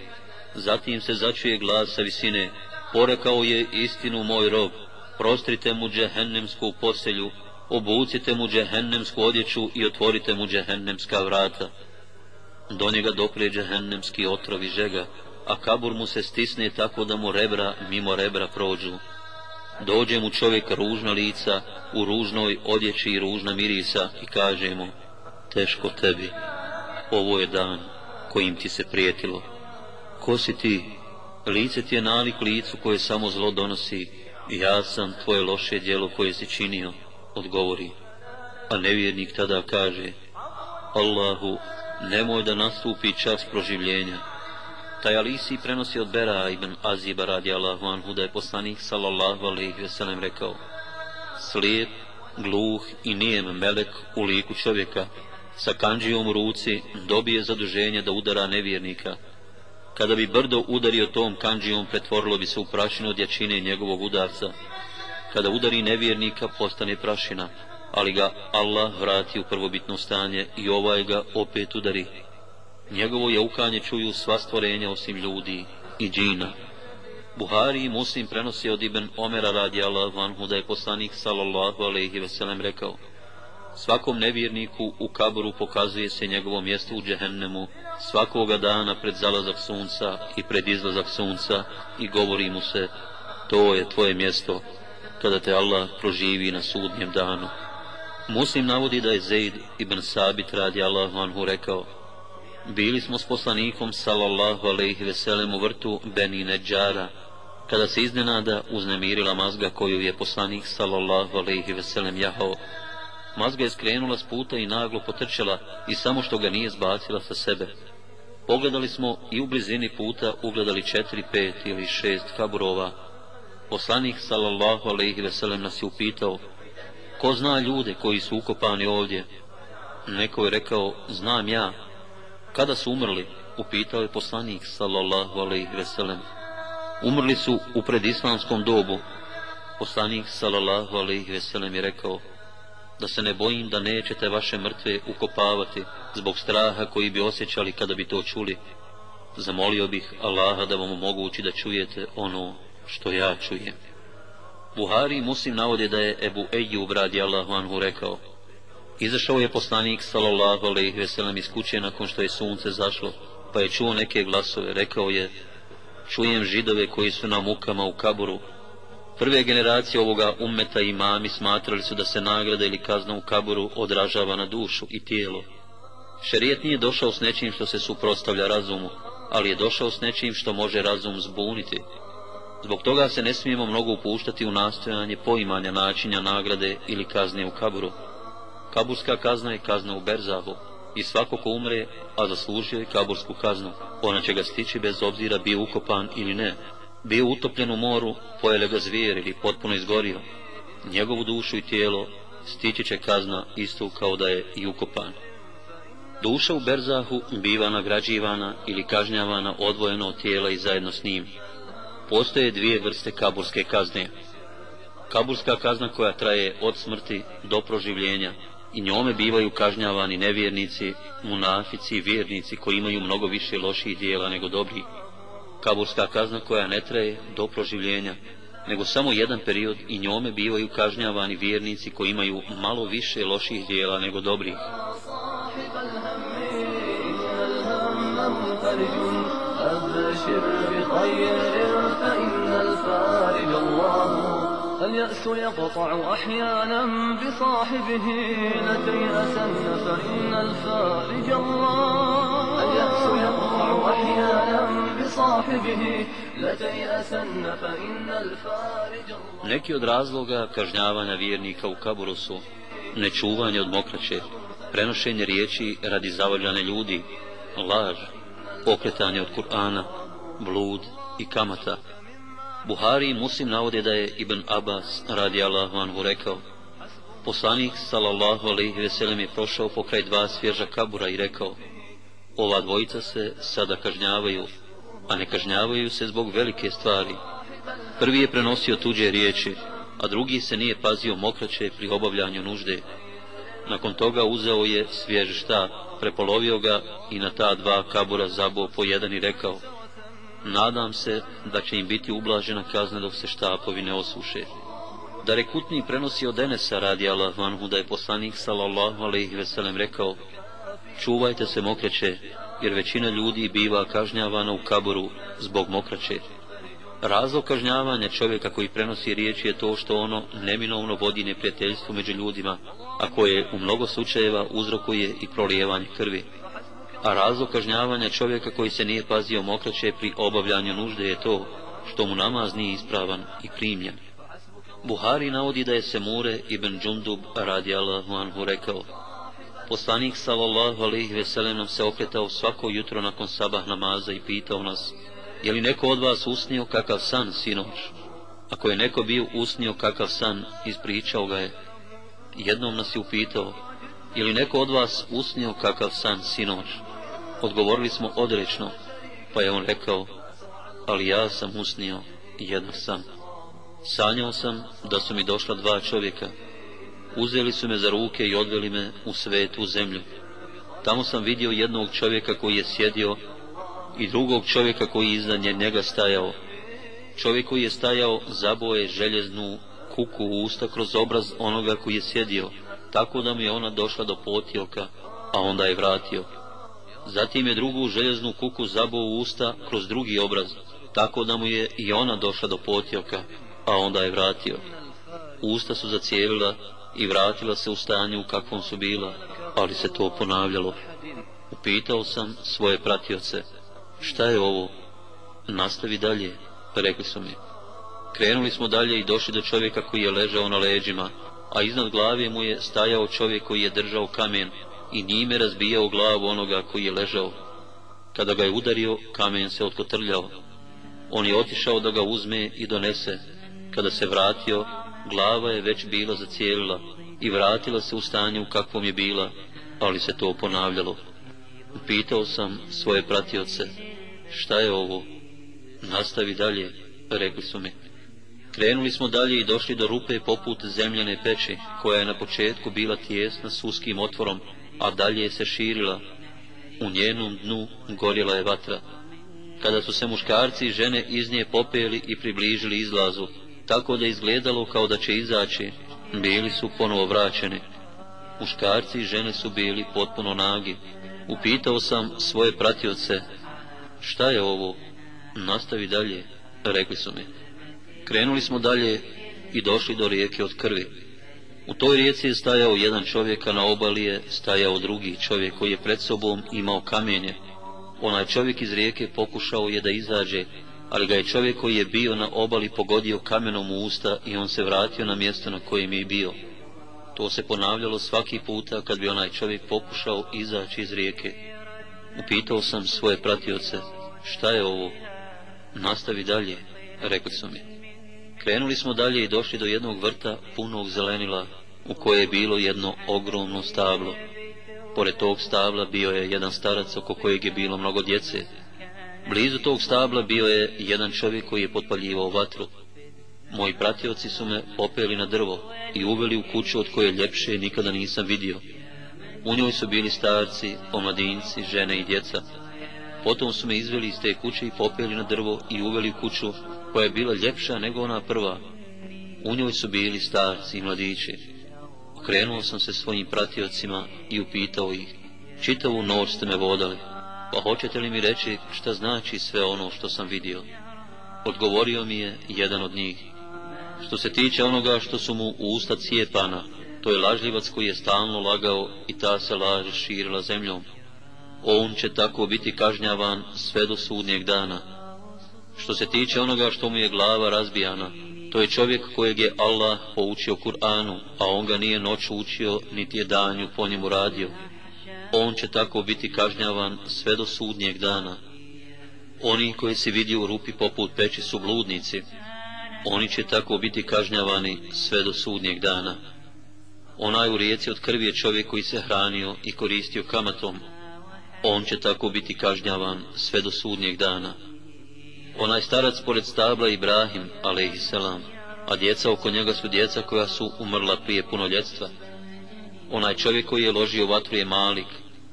Zatim se začuje glas sa visine, porekao je istinu moj rob, prostrite mu džehennemsku poselju, obucite mu džehennemsku odjeću i otvorite mu džehennemska vrata. Do njega dopre džehennemski otrovi žega, a kabur mu se stisne tako da mu rebra mimo rebra prođu. Dođe mu čovjek ružna lica, u ružnoj odjeći i ružna mirisa i kaže mu, teško tebi, ovo je dan kojim ti se prijetilo. Ko si ti? Lice ti je nalik licu koje samo zlo donosi, ja sam tvoje loše djelo koje si činio, odgovori. A nevjernik tada kaže, Allahu, nemoj da nastupi čas proživljenja. Taj Alisi prenosi od Bera ibn Aziba radi Allahu anhu da je poslanik sallallahu alaihi ve sellem rekao Slijep, gluh i nijem melek u liku čovjeka sa kanđijom u ruci dobije zaduženje da udara nevjernika. Kada bi brdo udario tom kanđijom, pretvorilo bi se u prašinu od jačine njegovog udarca. Kada udari nevjernika, postane prašina, ali ga Allah vrati u prvobitno stanje i ovaj ga opet udari. Njegovo jaukanje čuju sva stvorenja osim ljudi i džina. Buhari i Muslim prenosi od Ibn Omera radi Allah vanhu da je poslanik sallallahu alaihi veselem rekao Svakom nevjerniku u kaburu pokazuje se njegovo mjesto u džehennemu svakoga dana pred zalazak sunca i pred izlazak sunca i govori mu se to je tvoje mjesto kada te Allah proživi na sudnjem danu. Muslim navodi da je Zaid ibn Sabit radi Allah anhu rekao Bili smo s poslanikom sallallahu alejhi ve sellem u vrtu Beni Neđara kada se iznenada uznemirila mazga koju je poslanik sallallahu alejhi ve sellem jahao Mazga je skrenula s puta i naglo potrčala i samo što ga nije zbacila sa sebe. Pogledali smo i u blizini puta ugledali četiri, pet ili šest kaburova. Poslanik sallallahu alejhi ve sellem nas je upitao, ko zna ljude koji su ukopani ovdje? Neko je rekao, znam ja. Kada su umrli? Upitao je poslanik sallallahu alaihi veselem. Umrli su u predislamskom dobu. Poslanik sallallahu alaihi veselem je rekao, da se ne bojim da nećete vaše mrtve ukopavati zbog straha koji bi osjećali kada bi to čuli. Zamolio bih Allaha da vam omogući da čujete ono što ja čujem. Buhari Muslim navode da je Ebu Ejub radi Allahu anhu rekao Izašao je poslanik sallallahu alejhi ve sellem iz kuće nakon što je sunce zašlo, pa je čuo neke glasove, rekao je Čujem židove koji su na mukama u kaburu, Prve generacije ovoga ummeta i mami smatrali su da se nagrada ili kazna u kaburu odražava na dušu i tijelo. Šerijet nije došao s nečim što se suprotstavlja razumu, ali je došao s nečim što može razum zbuniti. Zbog toga se ne smijemo mnogo upuštati u nastojanje poimanja načinja nagrade ili kazne u kaburu. Kaburska kazna je kazna u Berzahu i svako ko umre, a zaslužio je kabursku kaznu, ona će ga stići bez obzira bio ukopan ili ne, bio utopljen u moru, pojele ga zvijer ili potpuno izgorio. Njegovu dušu i tijelo stići će kazna isto kao da je i ukopan. Duša u Berzahu biva nagrađivana ili kažnjavana odvojeno od tijela i zajedno s njim. Postoje dvije vrste kaburske kazne. Kaburska kazna koja traje od smrti do proživljenja i njome bivaju kažnjavani nevjernici, munafici i vjernici koji imaju mnogo više loših dijela nego dobri. kaburska kazna koja ne traje do proživljenja, nego samo jedan period i njome bivaju kažnjavani vjernici koji imaju malo više loših dijela nego dobrih. اليأس يقطع أحيانا بصاحبه لا تيأسن فإن الفارج الله اليأس يقطع أحيانا بصاحبه بصاحبه لتيأسن فإن الفارج الله Neki od razloga kažnjavanja vjernika u kaburu su nečuvanje od mokraće, prenošenje riječi radi zavoljane ljudi, laž, okretanje od Kur'ana, blud i kamata. Buhari i Muslim navode da je Ibn Abbas radi Allahu anhu rekao Poslanik sallallahu alaihi veselem je prošao pokraj dva svježa kabura i rekao Ova dvojica se sada kažnjavaju, a ne kažnjavaju se zbog velike stvari. Prvi je prenosio tuđe riječi, a drugi se nije pazio mokraće pri obavljanju nužde. Nakon toga uzeo je svjež štap, prepolovio ga i na ta dva kabura zabuo po jedan i rekao Nadam se da će im biti ublažena kazna dok se štapovi ne osuše. Da rekutni prenosi od Enesa radi Allah vanhu da je poslanik sallallahu alaihi veselem rekao Čuvajte se mokraće, jer većina ljudi biva kažnjavana u kaboru zbog mokraće. Razlog kažnjavanja čovjeka koji prenosi riječi je to što ono neminovno vodi neprijateljstvo među ljudima, a koje u mnogo slučajeva uzrokuje i prolijevanje krvi. A razlog kažnjavanja čovjeka koji se nije pazio mokraće pri obavljanju nužde je to što mu namaz nije ispravan i primljen. Buhari navodi da je Semure ibn Džundub radijallahu anhu rekao Poslanik sallallahu alaihi veselem nam se okretao svako jutro nakon sabah namaza i pitao nas Je li neko od vas usnio kakav san, sinoć? Ako je neko bio usnio kakav san, ispričao ga je. Jednom nas je upitao, je li neko od vas usnio kakav san, sinoć? Odgovorili smo odrečno, pa je on rekao, ali ja sam usnio jedan sam. Sanjao sam da su mi došla dva čovjeka. Uzeli su me za ruke i odveli me u svetu zemlju. Tamo sam vidio jednog čovjeka koji je sjedio i drugog čovjeka koji iznad njega stajao. Čovjek koji je stajao zaboje željeznu kuku u usta kroz obraz onoga koji je sjedio, tako da mu je ona došla do potioka, a onda je vratio. Zatim je drugu željeznu kuku zabo u usta kroz drugi obraz, tako da mu je i ona došla do potjoka, a onda je vratio. Usta su zacijevila i vratila se u stanju u kakvom su bila, ali se to ponavljalo. Upitao sam svoje pratioce, šta je ovo? Nastavi dalje, rekli su mi. Krenuli smo dalje i došli do čovjeka koji je ležao na leđima, a iznad glave mu je stajao čovjek koji je držao kamen i njime razbijao glavu onoga koji je ležao. Kada ga je udario, kamen se otkotrljao. On je otišao da ga uzme i donese. Kada se vratio, glava je već bila zacijelila i vratila se u stanje u kakvom je bila, ali se to ponavljalo. Upitao sam svoje pratioce, šta je ovo? Nastavi dalje, rekli su mi. Krenuli smo dalje i došli do rupe poput zemljane peći, koja je na početku bila tijesna s uskim otvorom, a dalje se širila. U njenom dnu gorjela je vatra. Kada su se muškarci i žene iz nje popeli i približili izlazu, tako da izgledalo kao da će izaći, bili su ponovo vraćeni. Muškarci i žene su bili potpuno nagi. Upitao sam svoje pratioce, šta je ovo? Nastavi dalje, rekli su mi. Krenuli smo dalje i došli do rijeke od krvi. U toj rijeci je stajao jedan čovjek, a na obali je stajao drugi čovjek koji je pred sobom imao kamenje. Onaj čovjek iz rijeke pokušao je da izađe, ali ga je čovjek koji je bio na obali pogodio kamenom u usta i on se vratio na mjesto na kojem je bio. To se ponavljalo svaki puta kad bi onaj čovjek pokušao izaći iz rijeke. Upitao sam svoje pratioce, šta je ovo? Nastavi dalje, rekli su mi. Krenuli smo dalje i došli do jednog vrta punog zelenila, u koje je bilo jedno ogromno stablo. Pored tog stabla bio je jedan starac oko kojeg je bilo mnogo djece. Blizu tog stabla bio je jedan čovjek koji je potpaljivao vatru. Moji pratioci su me popeli na drvo i uveli u kuću od koje ljepše nikada nisam vidio. U njoj su bili starci, omladinci, žene i djeca. Potom su me izveli iz te kuće i popeli na drvo i uveli u kuću koja je bila ljepša nego ona prva. U njoj su bili starci i mladići. Okrenuo sam se svojim pratiocima i upitao ih, čitavu noć ste me vodali, pa hoćete li mi reći šta znači sve ono što sam vidio? Odgovorio mi je jedan od njih. Što se tiče onoga što su mu u usta cijepana, to je lažljivac koji je stalno lagao i ta se laž širila zemljom. On će tako biti kažnjavan sve do sudnjeg dana Što se tiče onoga što mu je glava razbijana, to je čovjek kojeg je Allah poučio Kur'anu, a on ga nije noću učio, niti je danju po njemu radio. On će tako biti kažnjavan sve do sudnjeg dana. Oni koji se vidi u rupi poput peći su bludnici, oni će tako biti kažnjavani sve do sudnjeg dana. Onaj u rijeci od krvi je čovjek koji se hranio i koristio kamatom, on će tako biti kažnjavan sve do sudnjeg dana. Onaj starac pored stabla Ibrahim, alaihissalam, a djeca oko njega su djeca koja su umrla prije punoljetstva. Onaj čovjek koji je ložio vatru je Malik,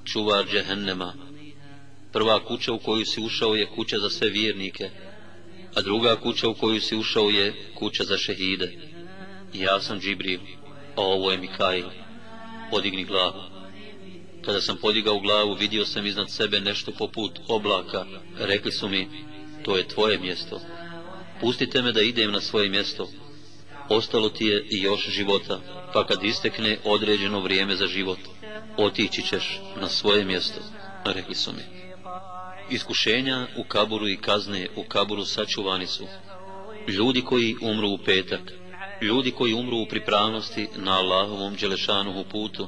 čuvar džehennema. Prva kuća u koju si ušao je kuća za sve vjernike, a druga kuća u koju si ušao je kuća za šehide. Ja sam Džibril, a ovo je Mikail. Podigni glavu. Kada sam podigao glavu, vidio sam iznad sebe nešto poput oblaka. Rekli su mi, to je tvoje mjesto. Pustite me da idem na svoje mjesto. Ostalo ti je i još života, pa kad istekne određeno vrijeme za život, otići ćeš na svoje mjesto, rekli su mi. Iskušenja u kaburu i kazne u kaburu sačuvani su. Ljudi koji umru u petak, ljudi koji umru u pripravnosti na Allahovom dželešanuhu putu,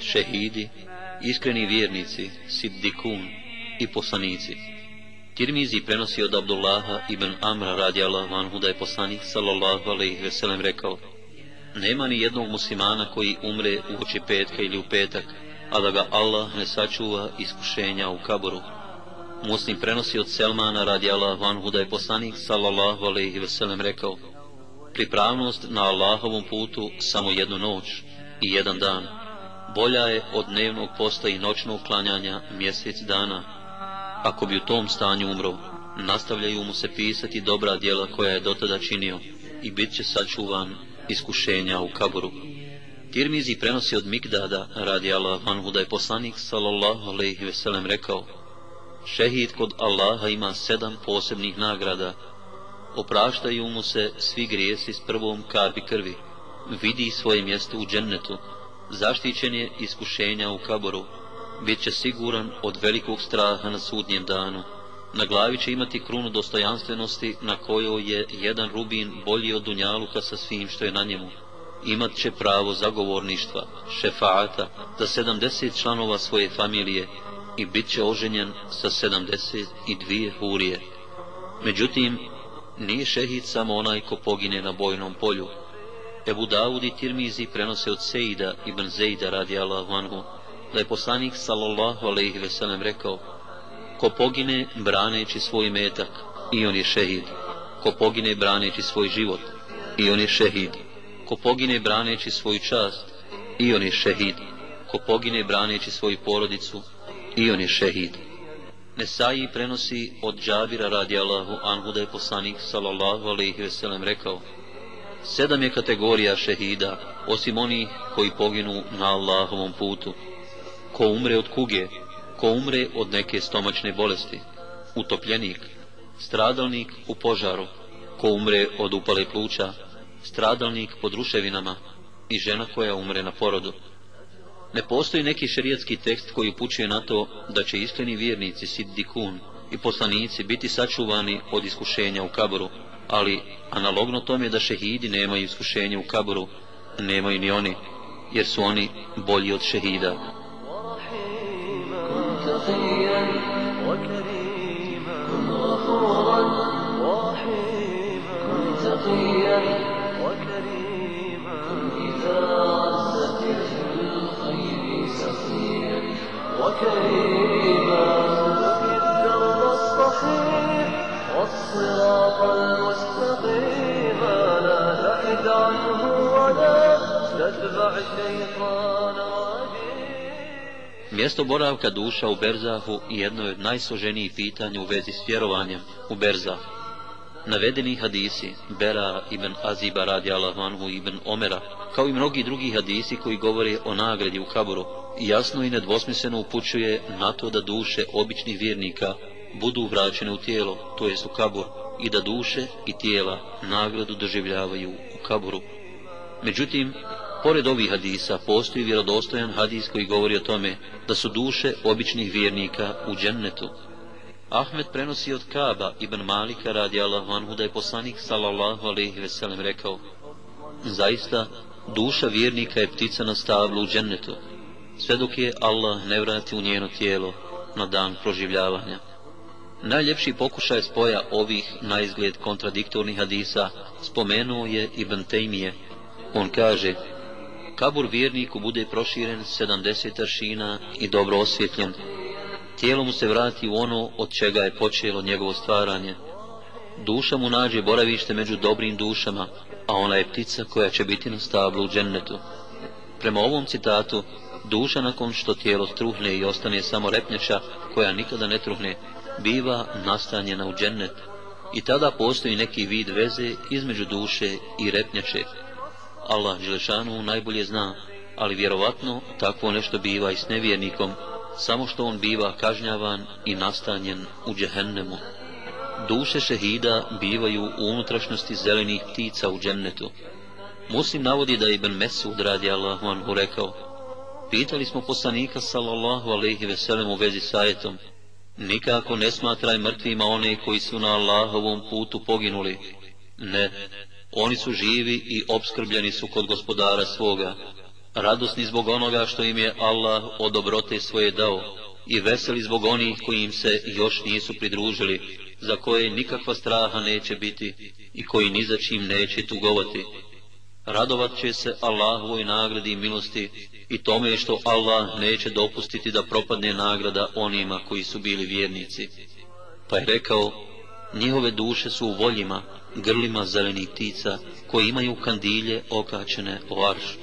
šehidi, iskreni vjernici, siddikun i poslanici. Tirmizi prenosi od Abdullaha ibn Amra radi Allah vanhu da je poslanik sallallahu alaihi veselem rekao Nema ni jednog muslimana koji umre u oči petka ili u petak, a da ga Allah ne sačuva iskušenja u kaboru. Muslim prenosi od Selmana radi Allah vanhu da je poslanik sallallahu alaihi veselem rekao Pripravnost na Allahovom putu samo jednu noć i jedan dan, bolja je od dnevnog posta i noćnog klanjanja mjesec dana. Ako bi u tom stanju umro, nastavljaju mu se pisati dobra djela koja je dotada činio i bit će sačuvan iskušenja u kaburu. Tirmizi prenosi od Mikdada, radi Allah vanhu da je poslanik sallallahu alaihi veselem rekao Šehid kod Allaha ima sedam posebnih nagrada. Opraštaju mu se svi grijesi s prvom kapi krvi. Vidi svoje mjesto u džennetu zaštićen je iskušenja u kaboru, bit će siguran od velikog straha na sudnjem danu. Na glavi će imati krunu dostojanstvenosti na kojoj je jedan rubin bolji od dunjaluka sa svim što je na njemu. Imat će pravo zagovorništva, šefaata, za sedamdeset članova svoje familije i bit će oženjen sa sedamdeset i dvije hurije. Međutim, nije šehid samo onaj ko pogine na bojnom polju, Ebu Dawud i Tirmizi prenose od Sejda ibn Zejda radi Allahu anhu, da je poslanik sallallahu alaihi ve sellem rekao, ko pogine braneći svoj metak, i on je šehid, ko pogine braneći svoj život, i on je šehid, ko pogine braneći svoju čast, i on je šehid, ko pogine braneći svoju porodicu, i on je šehid. Nesaji prenosi od Džabira radi Allahu anhu da je poslanik sallallahu alaihi ve sellem rekao, Sedam je kategorija šehida, osim onih koji poginu na Allahovom putu. Ko umre od kuge, ko umre od neke stomačne bolesti, utopljenik, stradalnik u požaru, ko umre od upale pluća, stradalnik pod ruševinama i žena koja umre na porodu. Ne postoji neki šerijatski tekst koji upućuje na to da će iskreni vjernici Siddikun i poslanici biti sačuvani od iskušenja u kaboru, ali analogno tome da šehidi nemaju iskušenje u kaboru, nemaju ni oni, jer su oni bolji od šehida. see. Mjesto boravka duša u Berzahu jedno je od najsloženijih pitanja u vezi s vjerovanjem u Berzahu. Navedeni hadisi, Bera ibn Aziba radi Allahanhu ibn Omera, kao i mnogi drugi hadisi koji govore o nagradi u Kaburu, jasno i nedvosmisleno upućuje na to da duše običnih vjernika budu vraćene u tijelo, to jest u kabur, i da duše i tijela nagradu doživljavaju u kaburu. Međutim, pored ovih hadisa, postoji vjerodostojan hadis koji govori o tome da su duše običnih vjernika u džennetu. Ahmed prenosi od Kaba ibn Malika radi Allahu anhu da je poslanik sallallahu alaihi veselem rekao Zaista, duša vjernika je ptica na stavlu u džennetu, sve dok je Allah ne vrati u njeno tijelo na dan proživljavanja. Najljepši pokušaj spoja ovih na izgled kontradiktornih hadisa spomenuo je Ibn Tejmije. On kaže, kabur vjerniku bude proširen 70 aršina i dobro osvjetljen. Tijelo mu se vrati u ono od čega je počelo njegovo stvaranje. Duša mu nađe boravište među dobrim dušama, a ona je ptica koja će biti na stablu u džennetu. Prema ovom citatu, duša nakon što tijelo truhne i ostane samo repnjača, koja nikada ne truhne, biva nastanjena u džennet i tada postoji neki vid veze između duše i repnjače. Allah Želešanu najbolje zna, ali vjerovatno takvo nešto biva i s nevjernikom, samo što on biva kažnjavan i nastanjen u džehennemu. Duše šehida bivaju u unutrašnosti zelenih ptica u džennetu. Muslim navodi da je Ibn Mesud radi Allahu anhu rekao, pitali smo poslanika sallallahu alaihi veselem u vezi s ajetom, nikako ne smatraj mrtvima one koji su na Allahovom putu poginuli. Ne, oni su živi i obskrbljeni su kod gospodara svoga, radosni zbog onoga što im je Allah od dobrote svoje dao i veseli zbog onih koji im se još nisu pridružili, za koje nikakva straha neće biti i koji ni za čim neće tugovati. Radovat će se Allahovoj nagradi i milosti i tome što Allah neće dopustiti da propadne nagrada onima koji su bili vjernici. Pa je rekao, njihove duše su u voljima, grlima zelenih ptica, koji imaju kandilje okačene o arš.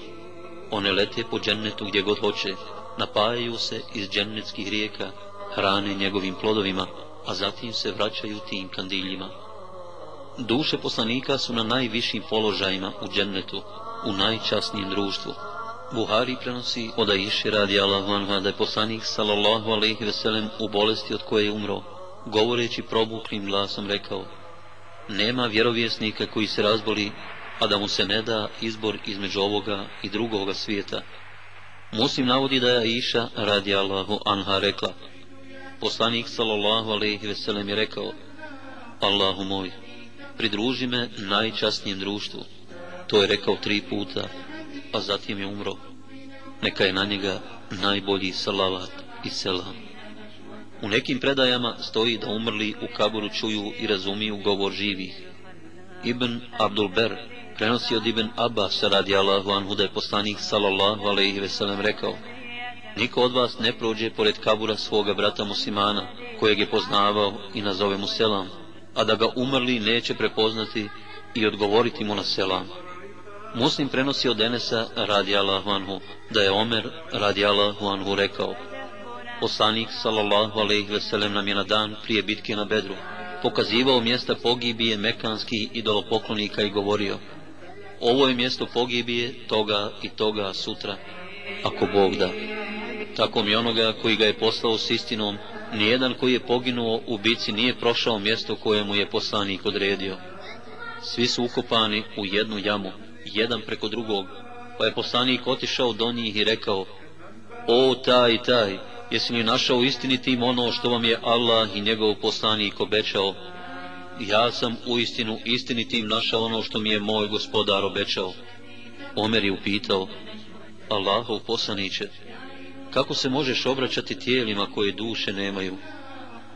One lete po džennetu gdje god hoće, napajaju se iz džennetskih rijeka, hrane njegovim plodovima, a zatim se vraćaju tim kandiljima. Duše poslanika su na najvišim položajima u džennetu, u najčasnijem društvu. Buhari prenosi od Aiši radi Allahu anha da je poslanik sallallahu alaihi veselem u bolesti od koje je umro, govoreći probuklim glasom rekao Nema vjerovjesnika koji se razboli, a da mu se ne da izbor između ovoga i drugoga svijeta. Muslim navodi da je Aisha radi Allahu anha rekla Poslanik sallallahu alaihi veselem je rekao Allahu moj, pridruži me najčasnijem društvu. To je rekao tri puta, a zatim je umro. Neka je na njega najbolji salavat i selam. U nekim predajama stoji da umrli u kaburu čuju i razumiju govor živih. Ibn Abdul Ber prenosi od Ibn Abbas radi Allahu anhu da je poslanik sallallahu alaihi veselem rekao Niko od vas ne prođe pored kabura svoga brata muslimana, kojeg je poznavao i nazove mu selam, a da ga umrli neće prepoznati i odgovoriti mu na selam. Muslim prenosi od Enesa radi Allahu anhu, da je Omer radi Allahu anhu rekao Poslanik sallallahu alejhi ve sellem nam je na dan prije bitke na Bedru pokazivao mjesta pogibije mekanskih idolopoklonika i govorio Ovo je mjesto pogibije toga i toga sutra, ako Bog da. Tako mi onoga koji ga je poslao s istinom, nijedan koji je poginuo u bici nije prošao mjesto koje mu je poslanik odredio. Svi su ukopani u jednu jamu, jedan preko drugog, pa je poslanik otišao do njih i rekao, O taj, taj, jesi li našao istinitim ono što vam je Allah i njegov poslanik obećao? Ja sam u istinu istinitim našao ono što mi je moj gospodar obećao. Omer je upitao, Allahov poslaniće, kako se možeš obraćati tijelima koje duše nemaju?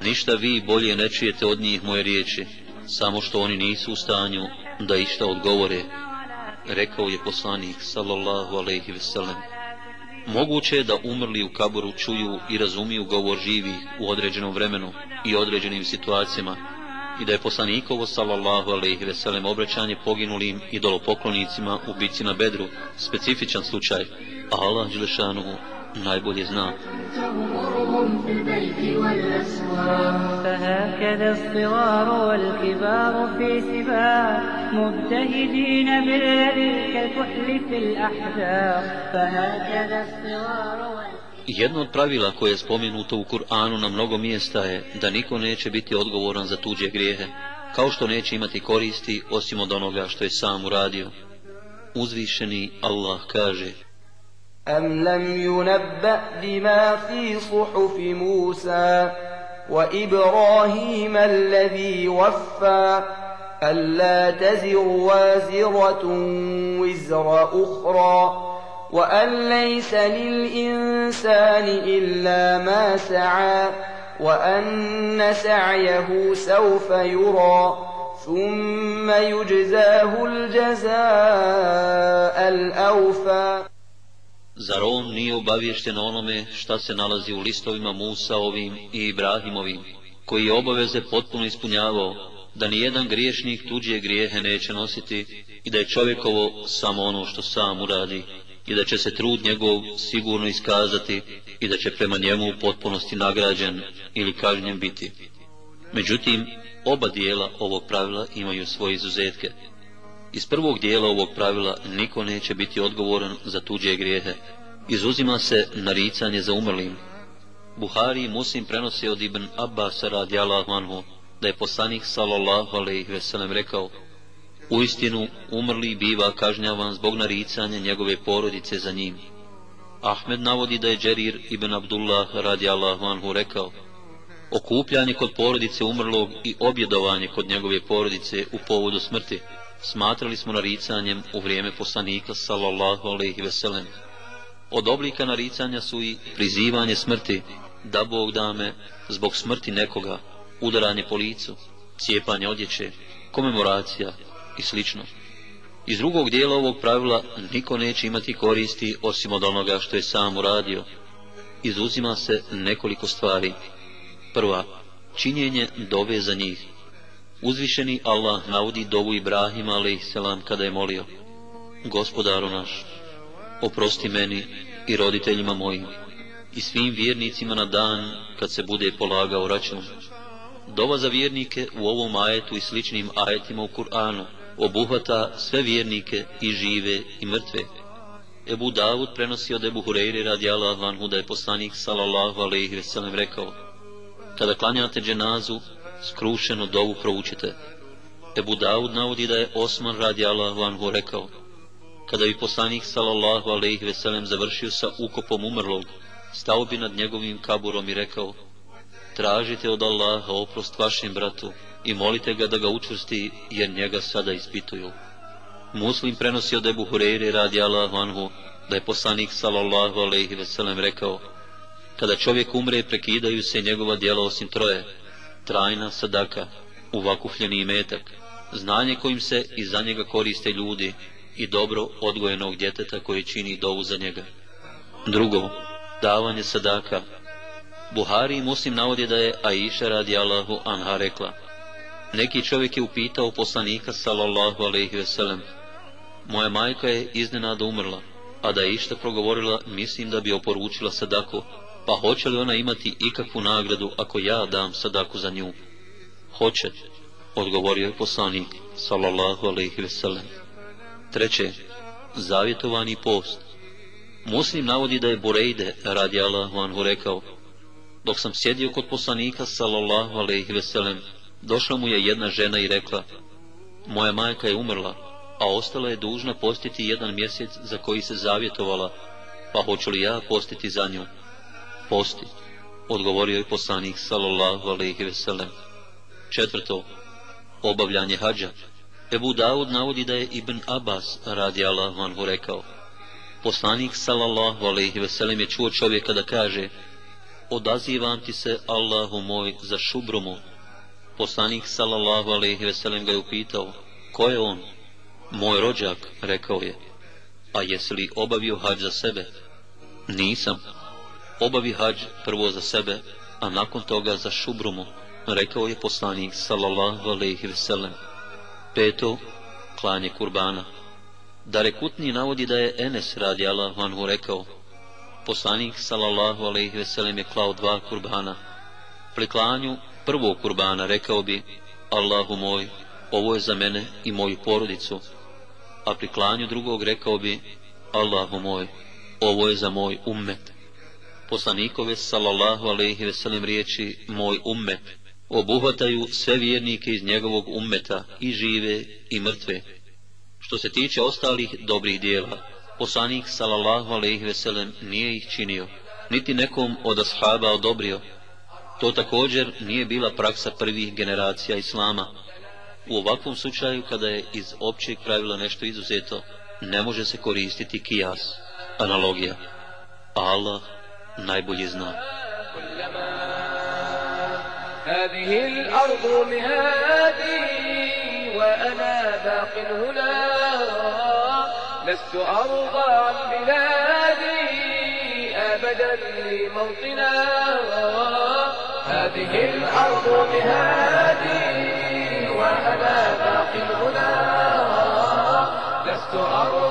Ništa vi bolje ne čujete od njih moje riječi, samo što oni nisu u stanju da išta odgovore rekao je poslanik sallallahu alejhi ve sellem moguće je da umrli u kaboru čuju i razumiju govor živi u određenom vremenu i određenim situacijama i da je poslanikovo sallallahu alejhi ve sellem obraćanje poginulim idolopoklonicima u bici na Bedru specifičan slučaj. A Allah dželešanu najbolje zna فهكذا الصغار والكبار في سباق مبتهجين بالذي كالكحل في الأحزاب فهكذا الصغار Jedno od pravila koje je spomenuto u Kur'anu na mnogo mjesta je da niko neće biti odgovoran za tuđe grijehe, kao što neće imati koristi osim od onoga što je sam uradio. Uzvišeni Allah kaže أم لم ينبأ بما في صحف موسى وإبراهيم الذي وفى ألا تزر وازرة وزر أخرى وأن ليس للإنسان إلا ما سعى وأن سعيه سوف يرى ثم يجزاه الجزاء الأوفى Zar on nije obavješten onome šta se nalazi u listovima Musa ovim i Ibrahimovim, koji je obaveze potpuno ispunjavao, da ni jedan griješnik tuđe grijehe neće nositi i da je čovjekovo samo ono što sam uradi i da će se trud njegov sigurno iskazati i da će prema njemu u potpunosti nagrađen ili kažnjen biti. Međutim, oba dijela ovog pravila imaju svoje izuzetke. Iz prvog dijela ovog pravila niko neće biti odgovoran za tuđe grijehe. Izuzima se naricanje za umrlim. Buhari i Muslim prenosi od Ibn Abbas radijallahu anhu da je poslanik sallallahu alejhi ve sellem rekao: U istinu umrli biva kažnjavan zbog naricanja njegove porodice za njim. Ahmed navodi da je Džerir ibn Abdullah radijallahu anhu rekao: Okupljanje kod porodice umrlog i objedovanje kod njegove porodice u povodu smrti smatrali smo naricanjem u vrijeme poslanika sallallahu alejhi ve sellem. Od oblika naricanja su i prizivanje smrti, da Bog dame zbog smrti nekoga, udaranje po licu, cijepanje odjeće, komemoracija i slično. Iz drugog dijela ovog pravila niko neće imati koristi osim od onoga što je sam uradio. Izuzima se nekoliko stvari. Prva, činjenje dove za njih. Uzvišeni Allah navodi dovu Ibrahima a.s. kada je molio Gospodaru naš, oprosti meni i roditeljima mojim i svim vjernicima na dan kad se bude polagao račun. Dova za vjernike u ovom ajetu i sličnim ajetima u Kur'anu obuhvata sve vjernike i žive i mrtve. Ebu Davud prenosi od Ebu Hureyri Allah vanhu da je poslanik sallallahu alaihi veselem rekao Kada klanjate dženazu, skrušeno dovu proučite. Ebu Davud navodi da je Osman radijallahu anhu rekao, kada bi poslanik sallallahu alejhi ve sellem završio sa ukopom umrlog, stao bi nad njegovim kaburom i rekao, tražite od Allaha oprost vašem bratu i molite ga da ga učvrsti, jer njega sada ispituju. Muslim prenosi od Ebu Hureyre radi Allahu anhu, da je poslanik sallallahu alejhi ve sellem rekao, kada čovjek umre, prekidaju se njegova djela osim troje, trajna sadaka, uvakufljeni imetak, znanje kojim se i za njega koriste ljudi i dobro odgojenog djeteta koje čini dovu za njega. Drugo, davanje sadaka. Buhari i Muslim navodi da je Aisha radi Allahu anha rekla. Neki čovjek je upitao poslanika sallallahu alaihi veselem. Moja majka je iznenada umrla, a da je išta progovorila, mislim da bi oporučila sadaku, pa hoće li ona imati ikakvu nagradu ako ja dam sadaku za nju? Hoće, odgovorio je poslanik, sallallahu alaihi ve sellem. Treće, zavjetovani post. Muslim navodi da je Burejde, radi Allahu anhu, rekao, dok sam sjedio kod poslanika, sallallahu alaihi ve sellem, došla mu je jedna žena i rekla, moja majka je umrla, a ostala je dužna postiti jedan mjesec za koji se zavjetovala, pa hoću li ja postiti za nju? Posti, odgovorio je poslanik sallallahu alaihi ve sellem. Četvrto, obavljanje hađa. Ebu Daud navodi da je Ibn Abbas radi Allahu anhu rekao. Poslanik sallallahu alaihi ve sellem je čuo čovjeka da kaže Odazivam ti se Allahu moj za šubrumu. Poslanik sallallahu alaihi ve sellem ga je upitao Ko je on? Moj rođak, rekao je. A jesi li obavio hađ za sebe? Nisam, obavi hađ prvo za sebe, a nakon toga za šubrumu, rekao je poslanik sallallahu alaihi veselem. Peto, klanje kurbana. Darekutni navodi da je Enes radi Allahu anhu rekao, poslanik sallallahu alaihi veselem je klao dva kurbana. Pri klanju prvog kurbana rekao bi, Allahu moj, ovo je za mene i moju porodicu, a pri klanju drugog rekao bi, Allahu moj, ovo je za moj ummet poslanikove sallallahu alaihi sellem riječi moj ummet obuhvataju sve vjernike iz njegovog ummeta i žive i mrtve. Što se tiče ostalih dobrih dijela, poslanik sallallahu alaihi sellem nije ih činio, niti nekom od ashaba odobrio, To također nije bila praksa prvih generacija Islama. U ovakvom slučaju, kada je iz općeg pravila nešto izuzeto, ne može se koristiti kijas, analogija. Allah najbolje zna. هذه الأرض مهادي وأنا باق هنا. لست أرضى عن بلادي أبدا لموطنا. هذه الأرض مهادي وأنا باق هنا. لست أرضى